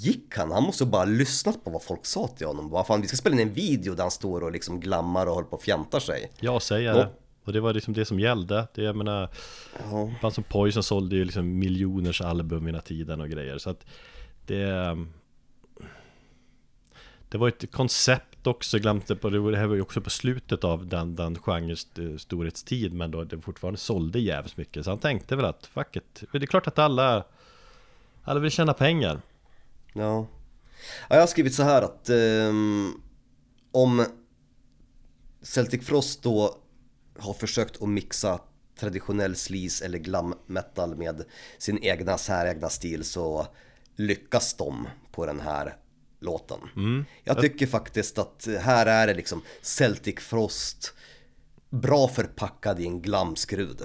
gick han? Han måste bara lyssnat på vad folk sa till honom. Vad fan, vi ska spela in en video där han står och liksom glammar och håller på och fjantar sig. Jag säger Ja. det. Och det var liksom det som gällde. Det, jag menar, Ja. band som Poison sålde ju liksom miljoners album i den tiden och grejer. Så att det... Det var ett koncept också, glömde på det, det här var ju också på slutet av den, den genrens eh, storhetstid Men då det fortfarande sålde jävligt mycket Så han tänkte väl att fuck it, det är klart att alla Alla vill tjäna pengar Ja. ja jag har skrivit så här att ehm, om Celtic Frost då har försökt att mixa traditionell sleaze eller glam metal med sin egna säregna stil så lyckas de på den här låten. Jag tycker faktiskt att här är det liksom Celtic Frost bra förpackad i en glamskrud.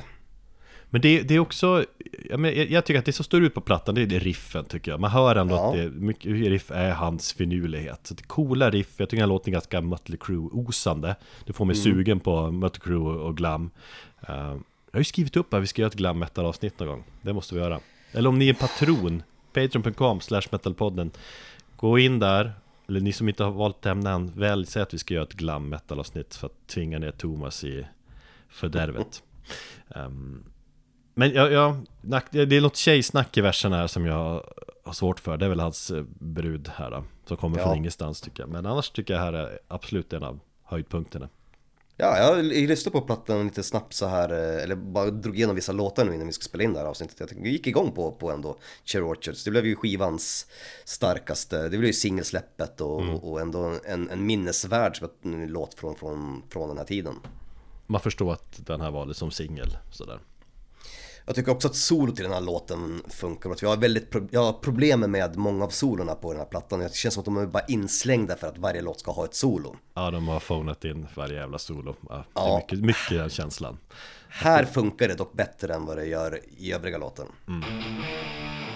Men det, det är också, jag, jag tycker att det som står ut på plattan, det är det riffen tycker jag. Man hör ändå Ja. att det, mycket riff är hans finurlighet. Så det är coola riff, jag tycker låten är ganska Mötley Crüe-osande. Det får mig sugen på Mötley Crüe och glam. Eh, jag har ju skrivit upp att vi ska göra ett glam metal avsnitt någon gång. Det måste vi göra. Eller om ni är en patron, patreon.com slash metalpodden. Gå in där eller ni som inte har valt ämne än, väl säg att vi ska göra ett glam metal avsnitt för att tvinga ner Thomas i fördärvet. Ehm, men ja, ja, nack- det är något tjejsnack i versen här som jag har svårt för. Det är väl hans eh, brud här då, som kommer Ja. från ingenstans tycker jag. Men annars tycker jag här är absolut en av höjdpunkterna. Ja, jag lyssnade på plattan lite snabbt så här, eh, eller bara drog igenom vissa låtar nu innan vi ska spela in det här avsnittet. Jag gick igång på, på ändå Cherry Orchards. Det blev ju skivans starkaste, det blev ju singelsläppet och, och ändå en, en minnesvärd låt från, från, från den här tiden. Man förstår att den här var liksom singel sådär. Jag tycker också att solo till den här låten funkar. Att jag, har väldigt pro- jag har problem med många av solorna på den här plattan. Det känns som att de är bara inslängda för att varje låt ska ha ett solo. Ja, de har phonat in varje jävla solo. Ja, det Ja. är mycket, mycket den känslan. Här funkar det dock bättre än vad det gör i övriga låten. Dancing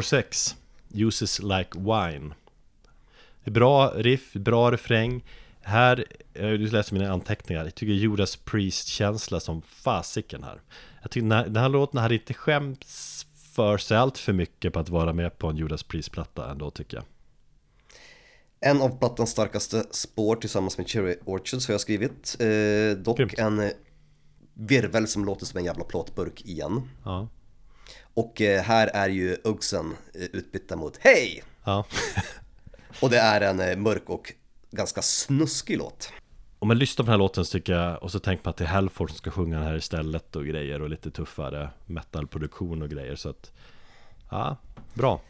Spår 6 Uses like wine Bra riff, bra refräng Här, jag läser mina anteckningar Jag tycker Judas Priest-känsla som fasiken här Jag tycker den här, den här låten hade inte skämts för sig allt för mycket på att vara med på en Judas Priest-platta ändå tycker jag En av plattans starkaste spår tillsammans med Cherry Orchards har jag skrivit. Eh, dock Grymt. en eh, virvel som låter som en jävla plåtburk igen. Ja, Och eh, här är ju Uggsen eh, utbytta mot Hej! ja. Och det är en eh, mörk och ganska snuskig låt. Om man lyssnar på den här låten så tycker jag Och så tänker man att det är Halford som ska sjunga den här istället och grejer Och lite tuffare metalproduktion och grejer så att Ja, bra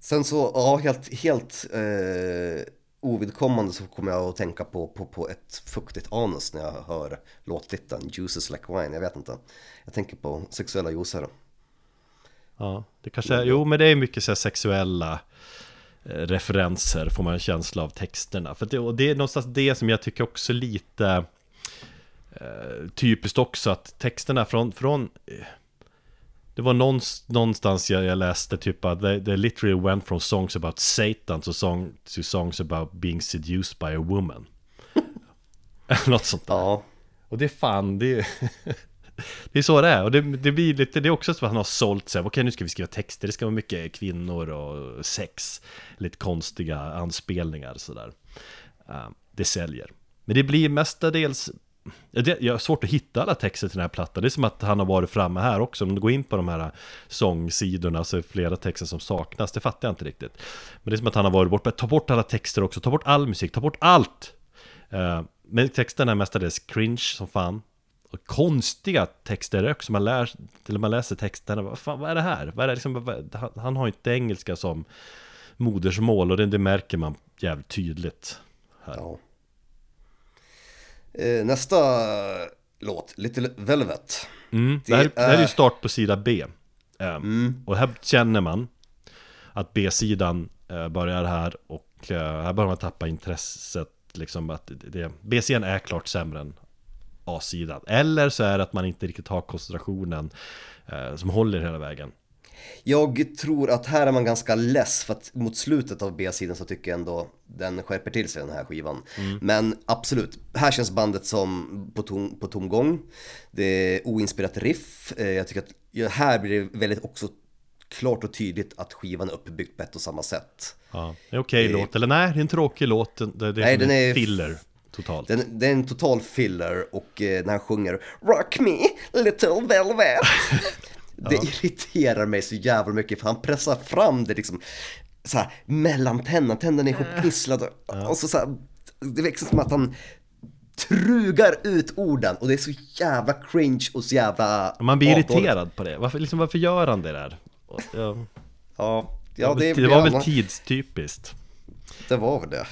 Sen så, ja helt, helt eh, ovidkommande så kommer jag att tänka på, på, på ett fuktigt anus när jag hör låttiteln Juices like wine, jag vet inte. Jag tänker på sexuella juicer. Ja, det kanske är, jo men det är mycket så sexuella eh, referenser får man en känsla av texterna. För det, och det är någonstans det som jag tycker också lite eh, typiskt också att texterna från, från det var någonstans jag, jag läste typ att they, they literally went from songs about Satan to, song, to songs about being seduced by a woman. Något sånt där. Ja, Och det är fan, det är, det är så det är. Och det, det blir lite, det är också som att han har sålt sig. Okej, nu ska vi skriva texter. Det ska vara mycket kvinnor och sex. Lite konstiga anspelningar sådär. Uh, det säljer. Men det blir mestadels det, jag har svårt att hitta alla texter till den här plattan. Det är som att han har varit framme här också. Om du går in på de här sångsidorna så är det flera texter som saknas. Det fattar jag inte riktigt. Men det är som att han har varit bort. Ta bort alla texter också. Ta bort all musik. Ta bort allt! Eh, men texterna är mestadels cringe som fan konstiga texter också, man, lär, eller man läser texterna, vad, fan, vad är det här? Vad är det liksom, vad, han, han har inte engelska som modersmål och det, det märker man jävligt tydligt. Här. Ja. Eh, nästa låt, Little Velvet. Mm, det, Det här, det här är ju är- start på sida B. Ehm, Och här känner man att B-sidan eh, börjar här och eh, här börjar man tappa intresset. Liksom att det, B-sidan är klart sämre än A-sidan. Eller så är det att man inte riktigt har koncentrationen eh, som håller hela vägen. Jag tror att här är man ganska less för att mot slutet av B-sidan så tycker jag ändå den skärper till sig den här skivan. Men absolut, här känns bandet som på, tom, på tomgång. Det är oinspirerat riff. Eh, Jag tycker att här blir det väldigt också klart och tydligt att skivan är uppbyggd på ett och samma sätt. Ja, det är okej Det- låt, eller nej, det är en tråkig låt. Det, är Nej, den en är- filler totalt. Den, det är en total filler och eh, när han sjunger Rock me little velvet Det irriterar mig så jävla mycket för han pressar fram det liksom så här, mellan tänderna, tänderna är ihopknisslade och så, så här, det växer som att han trugar ut orden och det är så jävla cringe och så jävla Man blir avdåligt. irriterad på det. Varför, liksom, varför gör han det där? Ja, Ja, ja det, det var väl ja, tidstypiskt. Det var väl det.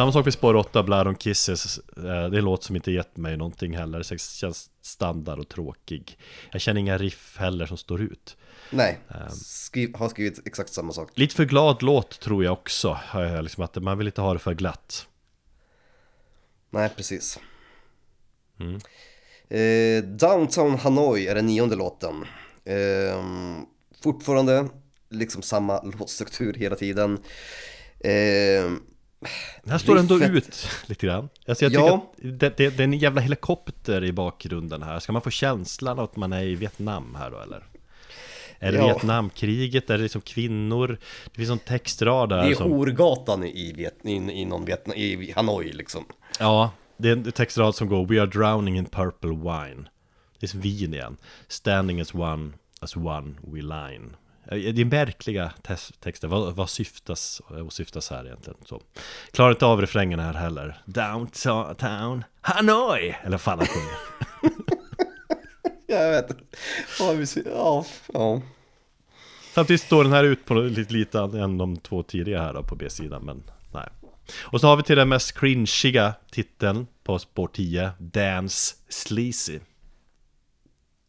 Samma sak vid spår 8, Blood on Kisses. Eh, Det är en låt som inte gett mig någonting heller. Det känns standard och tråkig. Jag känner inga riff heller som står ut. Nej, Ehm. Skriv, har skrivit exakt samma sak. Lite för glad låt tror jag också. Liksom att man vill inte ha det för glatt. Nej, precis. Mm. Eh, Downtown Hanoi är den nionde låten. Eh, fortfarande liksom samma låtstruktur hela tiden. Eh, Den här står ändå ut lite grann. Alltså jag tycker Ja. att det, det, det är en jävla helikopter i bakgrunden här. Ska man få känslan av att man är i Vietnam här då eller? Är det Ja. Vietnamkriget? Är det liksom kvinnor? Det finns en textrad där det är som... horgatan i, Viet, i, i, någon Vietnam, i Hanoi liksom. Ja, det är en textrad som går We are drowning in purple wine Det är som vin igen Standing as one, as one we line Det är märkliga texter, vad, vad syftas, vad syftas här egentligen? Så. Klarar inte av refrängen här heller Downtown Hanoi! Eller fan han sjunger Jag vet ja, vi ser- ja, ja. Samtidigt står den här ut på lite, lite än de två tidigare här då på B-sidan men nej Och så har vi till den mest cringiga titeln på spår 10 Dance Sleazy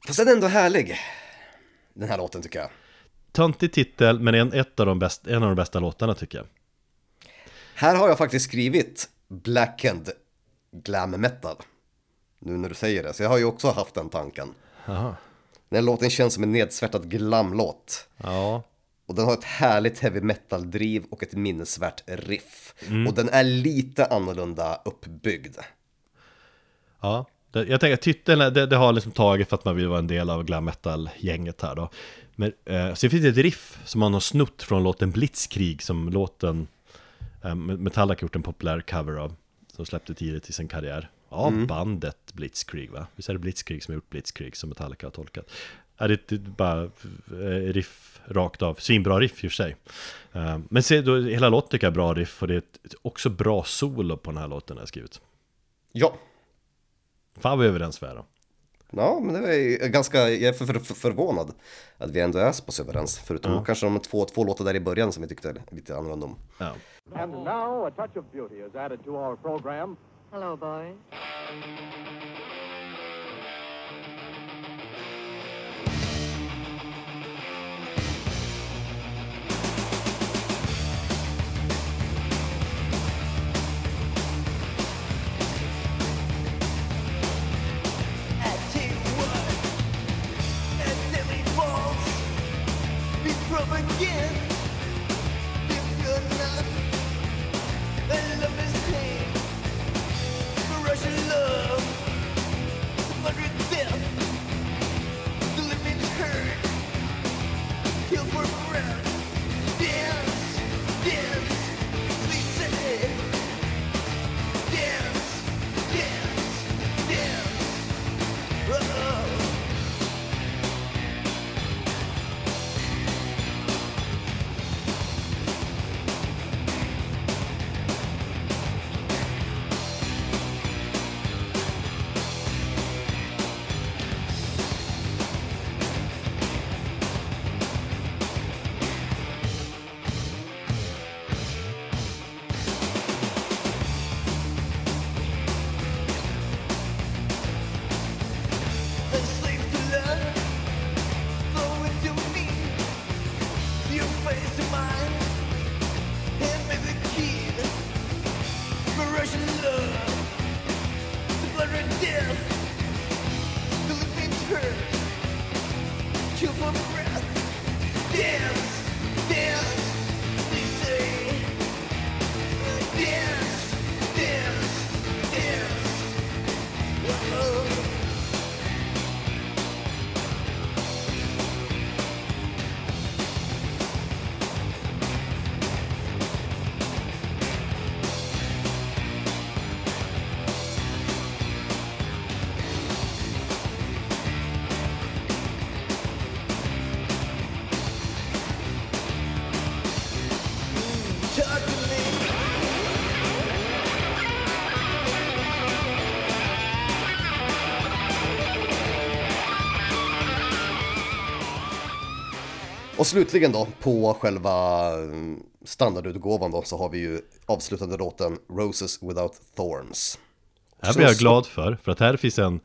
Fast den är ändå härlig. Den här låten tycker jag. Töntig titel, men en, ett av de bäst, en av de bästa låtarna tycker jag. Här har jag faktiskt skrivit Blackened Glam Metal. Nu när du säger det, så jag har ju också haft den tanken. Jaha. Den låten känns som en nedsvärtad glamlåt. Ja, Och den har ett härligt heavy metal-driv och ett minnesvärt riff. Och den är lite annorlunda uppbyggd. ja. Jag tänker att titeln, det, det har liksom tagit för att man vill vara en del av glam metal-gänget här då. Men eh, så finns det ett riff som man har snott från låten Blitzkrieg som låten eh, Metallica gjort en populär cover av. Som släppte tidigt i sin karriär. Ja, bandet Blitzkrieg va? Visst är det Blitzkrieg som har gjort Blitzkrieg som Metallica har tolkat? Ja, det, det är bara eh, riff rakt av, svinbra riff i och för sig. Eh, Men se, då, hela låten tycker jag är bra riff och det är ett, också bra solo på den här låten jag har skrivit. Ja, Fan vad överens vi är då. Ja, men det är ganska, jag är för, för, för, förvånad att vi ändå är så pass överens. Förutom kanske de två, två låtar där i början som vi tyckte lite annorlunda om. Ja. And now a touch of beauty is added to our program. Hello, boys. Och slutligen då, på själva mm, standardutgåvan då, så har vi ju avslutande låten Roses Without Thorns. Här blir jag glad för, för att här finns en,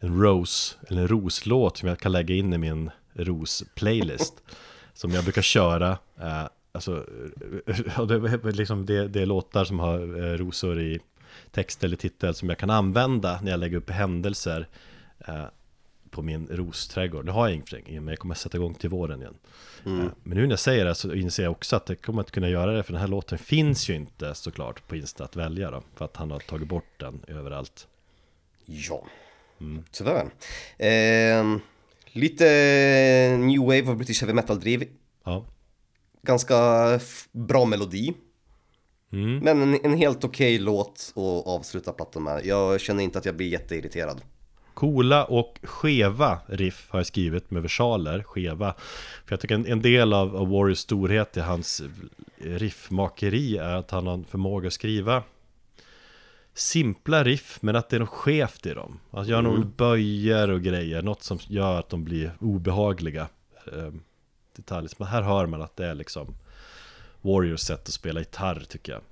en Rose, eller en roslåt som jag kan lägga in i min ros-playlist. som jag brukar köra, eh, alltså, och det, är liksom det, det är låtar som har eh, rosor i text eller titel som jag kan använda när jag lägger upp händelser eh, på min rosträdgård. Nu har jag ingenting, men jag kommer att sätta igång till våren igen. Eh, Men nu när jag säger det så inser jag också att jag kommer att kunna göra det, för den här låten finns ju inte såklart på Insta att välja då, för att han har tagit bort den överallt. Ja, tyvärr. Eh, lite new wave of British heavy metal-driv. Ja, Ganska bra melodi. Men en, en helt okej låt att avsluta plattan med. Jag känner inte att jag blir jätteirriterad. Coola och skeva riff har jag skrivit med versaler, skeva. För jag tycker en, en del av, av Warriors storhet i hans riffmakeri är att han har en förmåga att skriva simpla riff, men att det är något skevt i dem. Att göra några böjer och grejer, något som gör att de blir obehagliga eh, detaljer. Men här hör man att det är liksom Warriors sätt att spela gitarr tycker jag.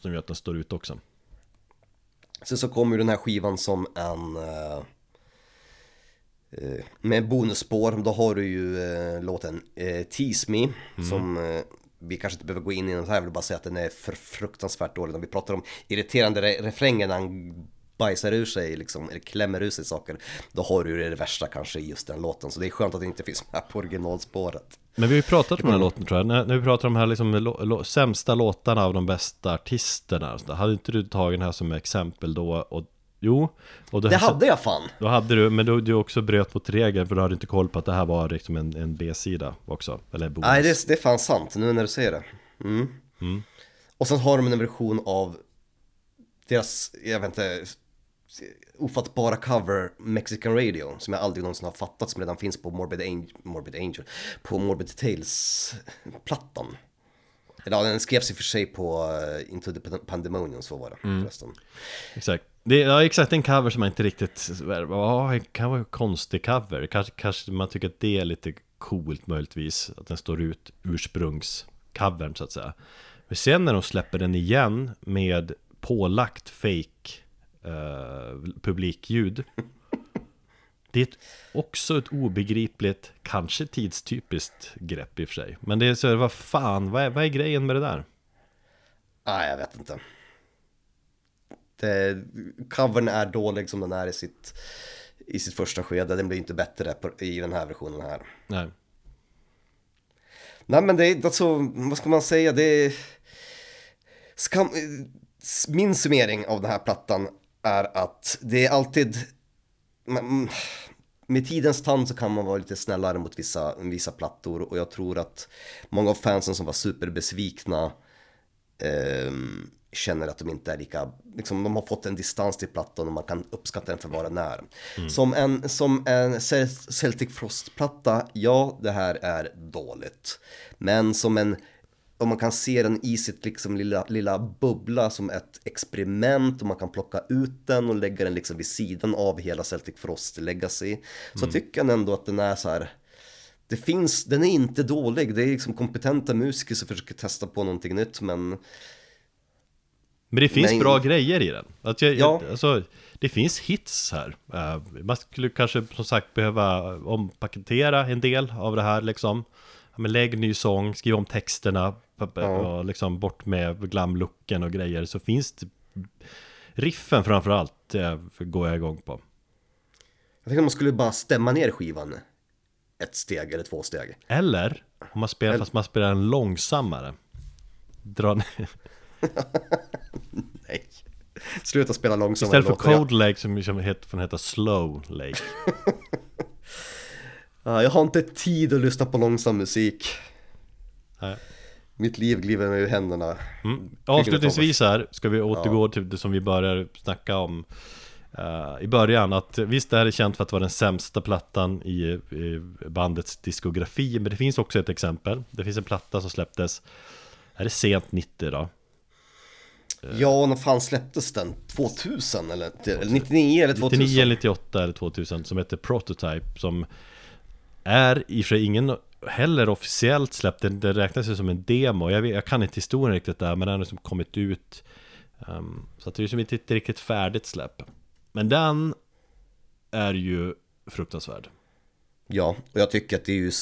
Som gör att den står ut också. Sen så kommer ju den här skivan som en... eh, med bonusspår, då har du ju eh, låten eh, Tease Me som eh, vi kanske inte behöver gå in i den här, jag vill bara säga att den är för fruktansvärt dålig. När vi pratar om irriterande re- refränger när han bajsar ur sig, liksom, eller klämmer ur sig saker, då har du ju det värsta kanske i just den låten. Så det är skönt att det inte finns med på originalspåret. Men vi har ju pratat om den här låten tror jag, när, när vi pratar om de här liksom, lå, lå, sämsta låtarna av de bästa artisterna och så där. Hade inte du tagit den här som exempel då? Och, jo, och Det hade jag fan! Då hade du, men du, du också bröt mot regeln för du hade inte koll på att det här var liksom en, en B-sida också, eller en bonus. Nej, det det är fan sant nu när du säger det. Mm. Och sen har de en version av deras, jag vet inte, ofattbara cover Mexican Radio som jag aldrig någonsin har fattat som redan finns på Morbid Angel, Morbid Angel på Morbid Tales-plattan. Eller ja, den skrevs i och för sig på eh, Into the Pandemonium, så var det förresten. Exakt. Det är ja, exakt en cover som man inte riktigt, ja, det kan vara en konstig cover. Kanske, kanske man tycker att det är lite coolt möjligtvis, att den står ut ursprungscovern så att säga. Men sen när de släpper den igen med pålagt fake eh, publikljud. Det är också ett obegripligt, kanske tidstypiskt grepp i och för sig. Men det är så, vad fan, vad är, vad är grejen med det där? Nej, jag vet inte. Det, covern är dålig som den är i sitt, i sitt första skede. Den blir inte bättre på, i den här versionen här. Nej. Nej men det är alltså, vad ska man säga, det är... Skam... Min summering av den här plattan är att det är alltid... mm, Med tidens tand så kan man vara lite snällare mot vissa, vissa plattor och jag tror att många av fansen som var superbesvikna ehm, känner att de inte är lika, liksom, de har fått en distans till plattan och man kan uppskatta den för vad den är. Som en, som en Cel- Celtic Frost-platta, ja det här är dåligt. Men som en, om man kan se den i sitt liksom lilla, lilla bubbla som ett experiment och man kan plocka ut den och lägga den liksom vid sidan av hela Celtic Frost Legacy. Så tycker jag ändå att den är så här, det finns, den är inte dålig, det är liksom kompetenta musiker som försöker testa på någonting nytt men Men det finns Nej. bra grejer i den. Att jag, Ja. alltså, det finns hits här. Eh, man skulle kanske som sagt behöva ompaketera en del av det här liksom. Men lägg ny sång, skriv om texterna, p- och liksom bort med glamlooken och grejer. Så finns det riffen framförallt eh, går jag igång på. Jag tänker att man skulle bara stämma ner skivan ett steg eller två steg. Eller om man spelar, Eller- fast man spelar den långsammare. Dra ner. Nej. Sluta spela långsammare Istället för. Jag- Code Lake som, som heter, får den heta Slow Lake. Ja, jag har inte tid att lyssna på långsam musik. Nej. Mitt liv glider mig ur händerna. Mm. Avslutningsvis här ska vi återgå till det som vi började snacka om eh, i början att visst det är känt för att vara den sämsta plattan i, i bandets diskografi men det finns också ett exempel Det finns en platta som släpptes Är det sent 90 då? Ja, när fan släpptes den? 2000 eller, eller 99 eller 2000? 99 eller 98 eller 2000 som heter Prototype som är i och för sig ingen heller officiellt släppt, det, det räknas ju som en demo, jag, vet, jag kan inte historien riktigt där men den har liksom kommit ut Ehm, Så att det är ju som inte riktigt färdigt släpp Men den är ju fruktansvärd Ja, och jag tycker att det är ju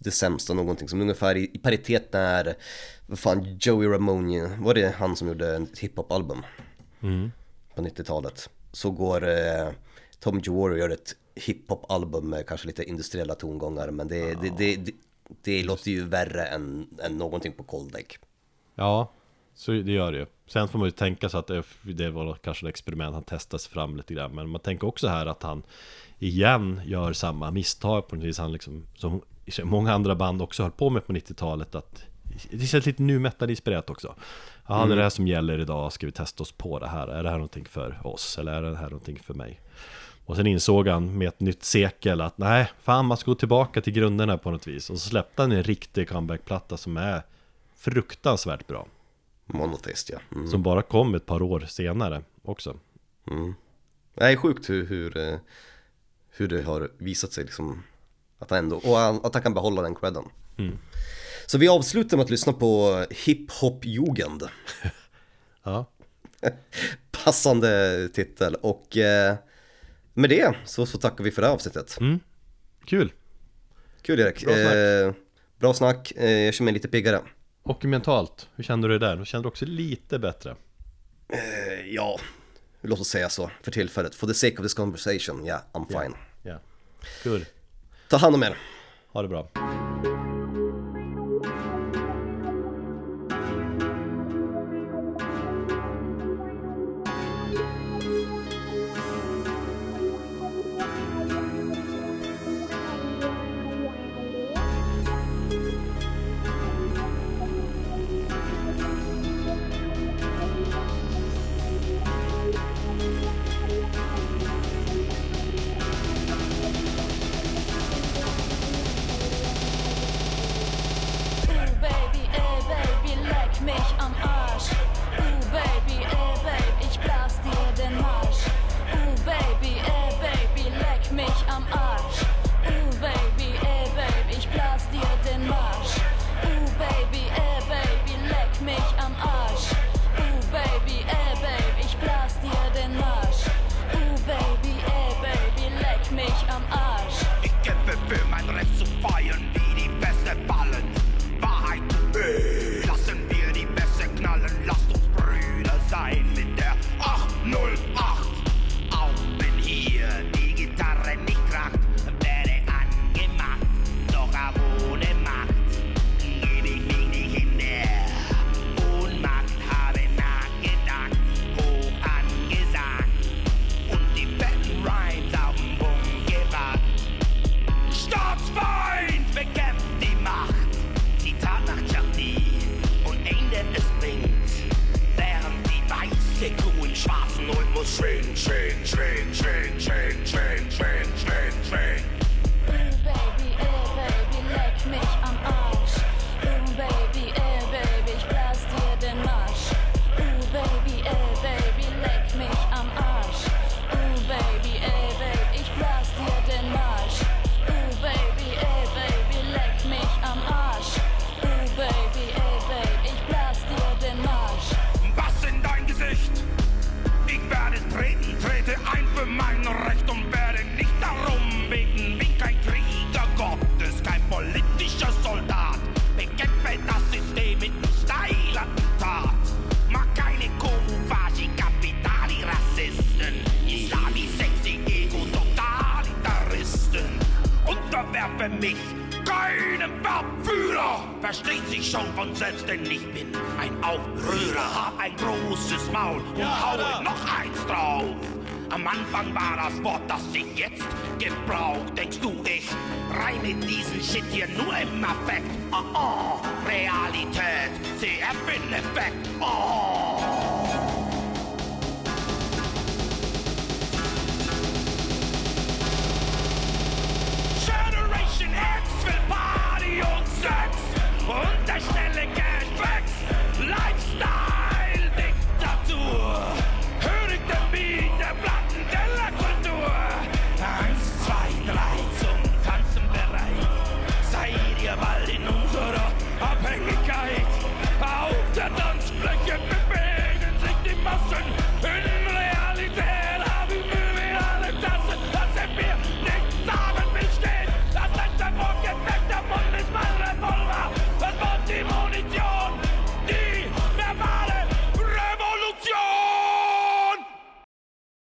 det sämsta någonting som ungefär i, i paritet när, vad fan, Joey Ramone, var det han som gjorde ett hiphop-album? På 90-talet. Så går eh, Tom Jory och gör ett hiphop-album med kanske lite industriella tongångar, men det, det, det, det, det låter ju värre än, än någonting på Cold Lake. Ja, så det gör det ju Sen får man ju tänka sig att det, var kanske ett experiment, han testas fram lite grann Men man tänker också här att han igen gör samma misstag på något vis Han liksom, som många andra band också höll på med på 90-talet att Det känns lite nu metal inspirerat också Ja, det är det här som gäller idag, ska vi testa oss på det här? Är det här någonting för oss? Eller är det här någonting för mig? Och sen insåg han med ett nytt sekel att nej, fan man ska gå tillbaka till grunderna på något vis Och så släppte han en riktig comebackplatta som är fruktansvärt bra Monotheist ja. Mm. som bara kom ett par år senare också. Det är sjukt hur, hur, eh, hur det har visat sig liksom att han ändå, och han- att han kan behålla den credden. Så vi avslutar med att lyssna på Hiphop-jugend. Ja. Passande titel och eh, med det så, så tackar vi för det här avsnittet. Mm. Kul. Kul Erik. Bra snack. Eh, bra snack. Eh, jag känner mig lite piggare. Och mentalt, hur kände du dig där? Du kände också lite bättre? Eh, ja, låt oss säga så för tillfället. For the sake of this conversation, yeah, I'm fine. Yeah. yeah. Kul. Ta hand om er. Ha det bra. Um,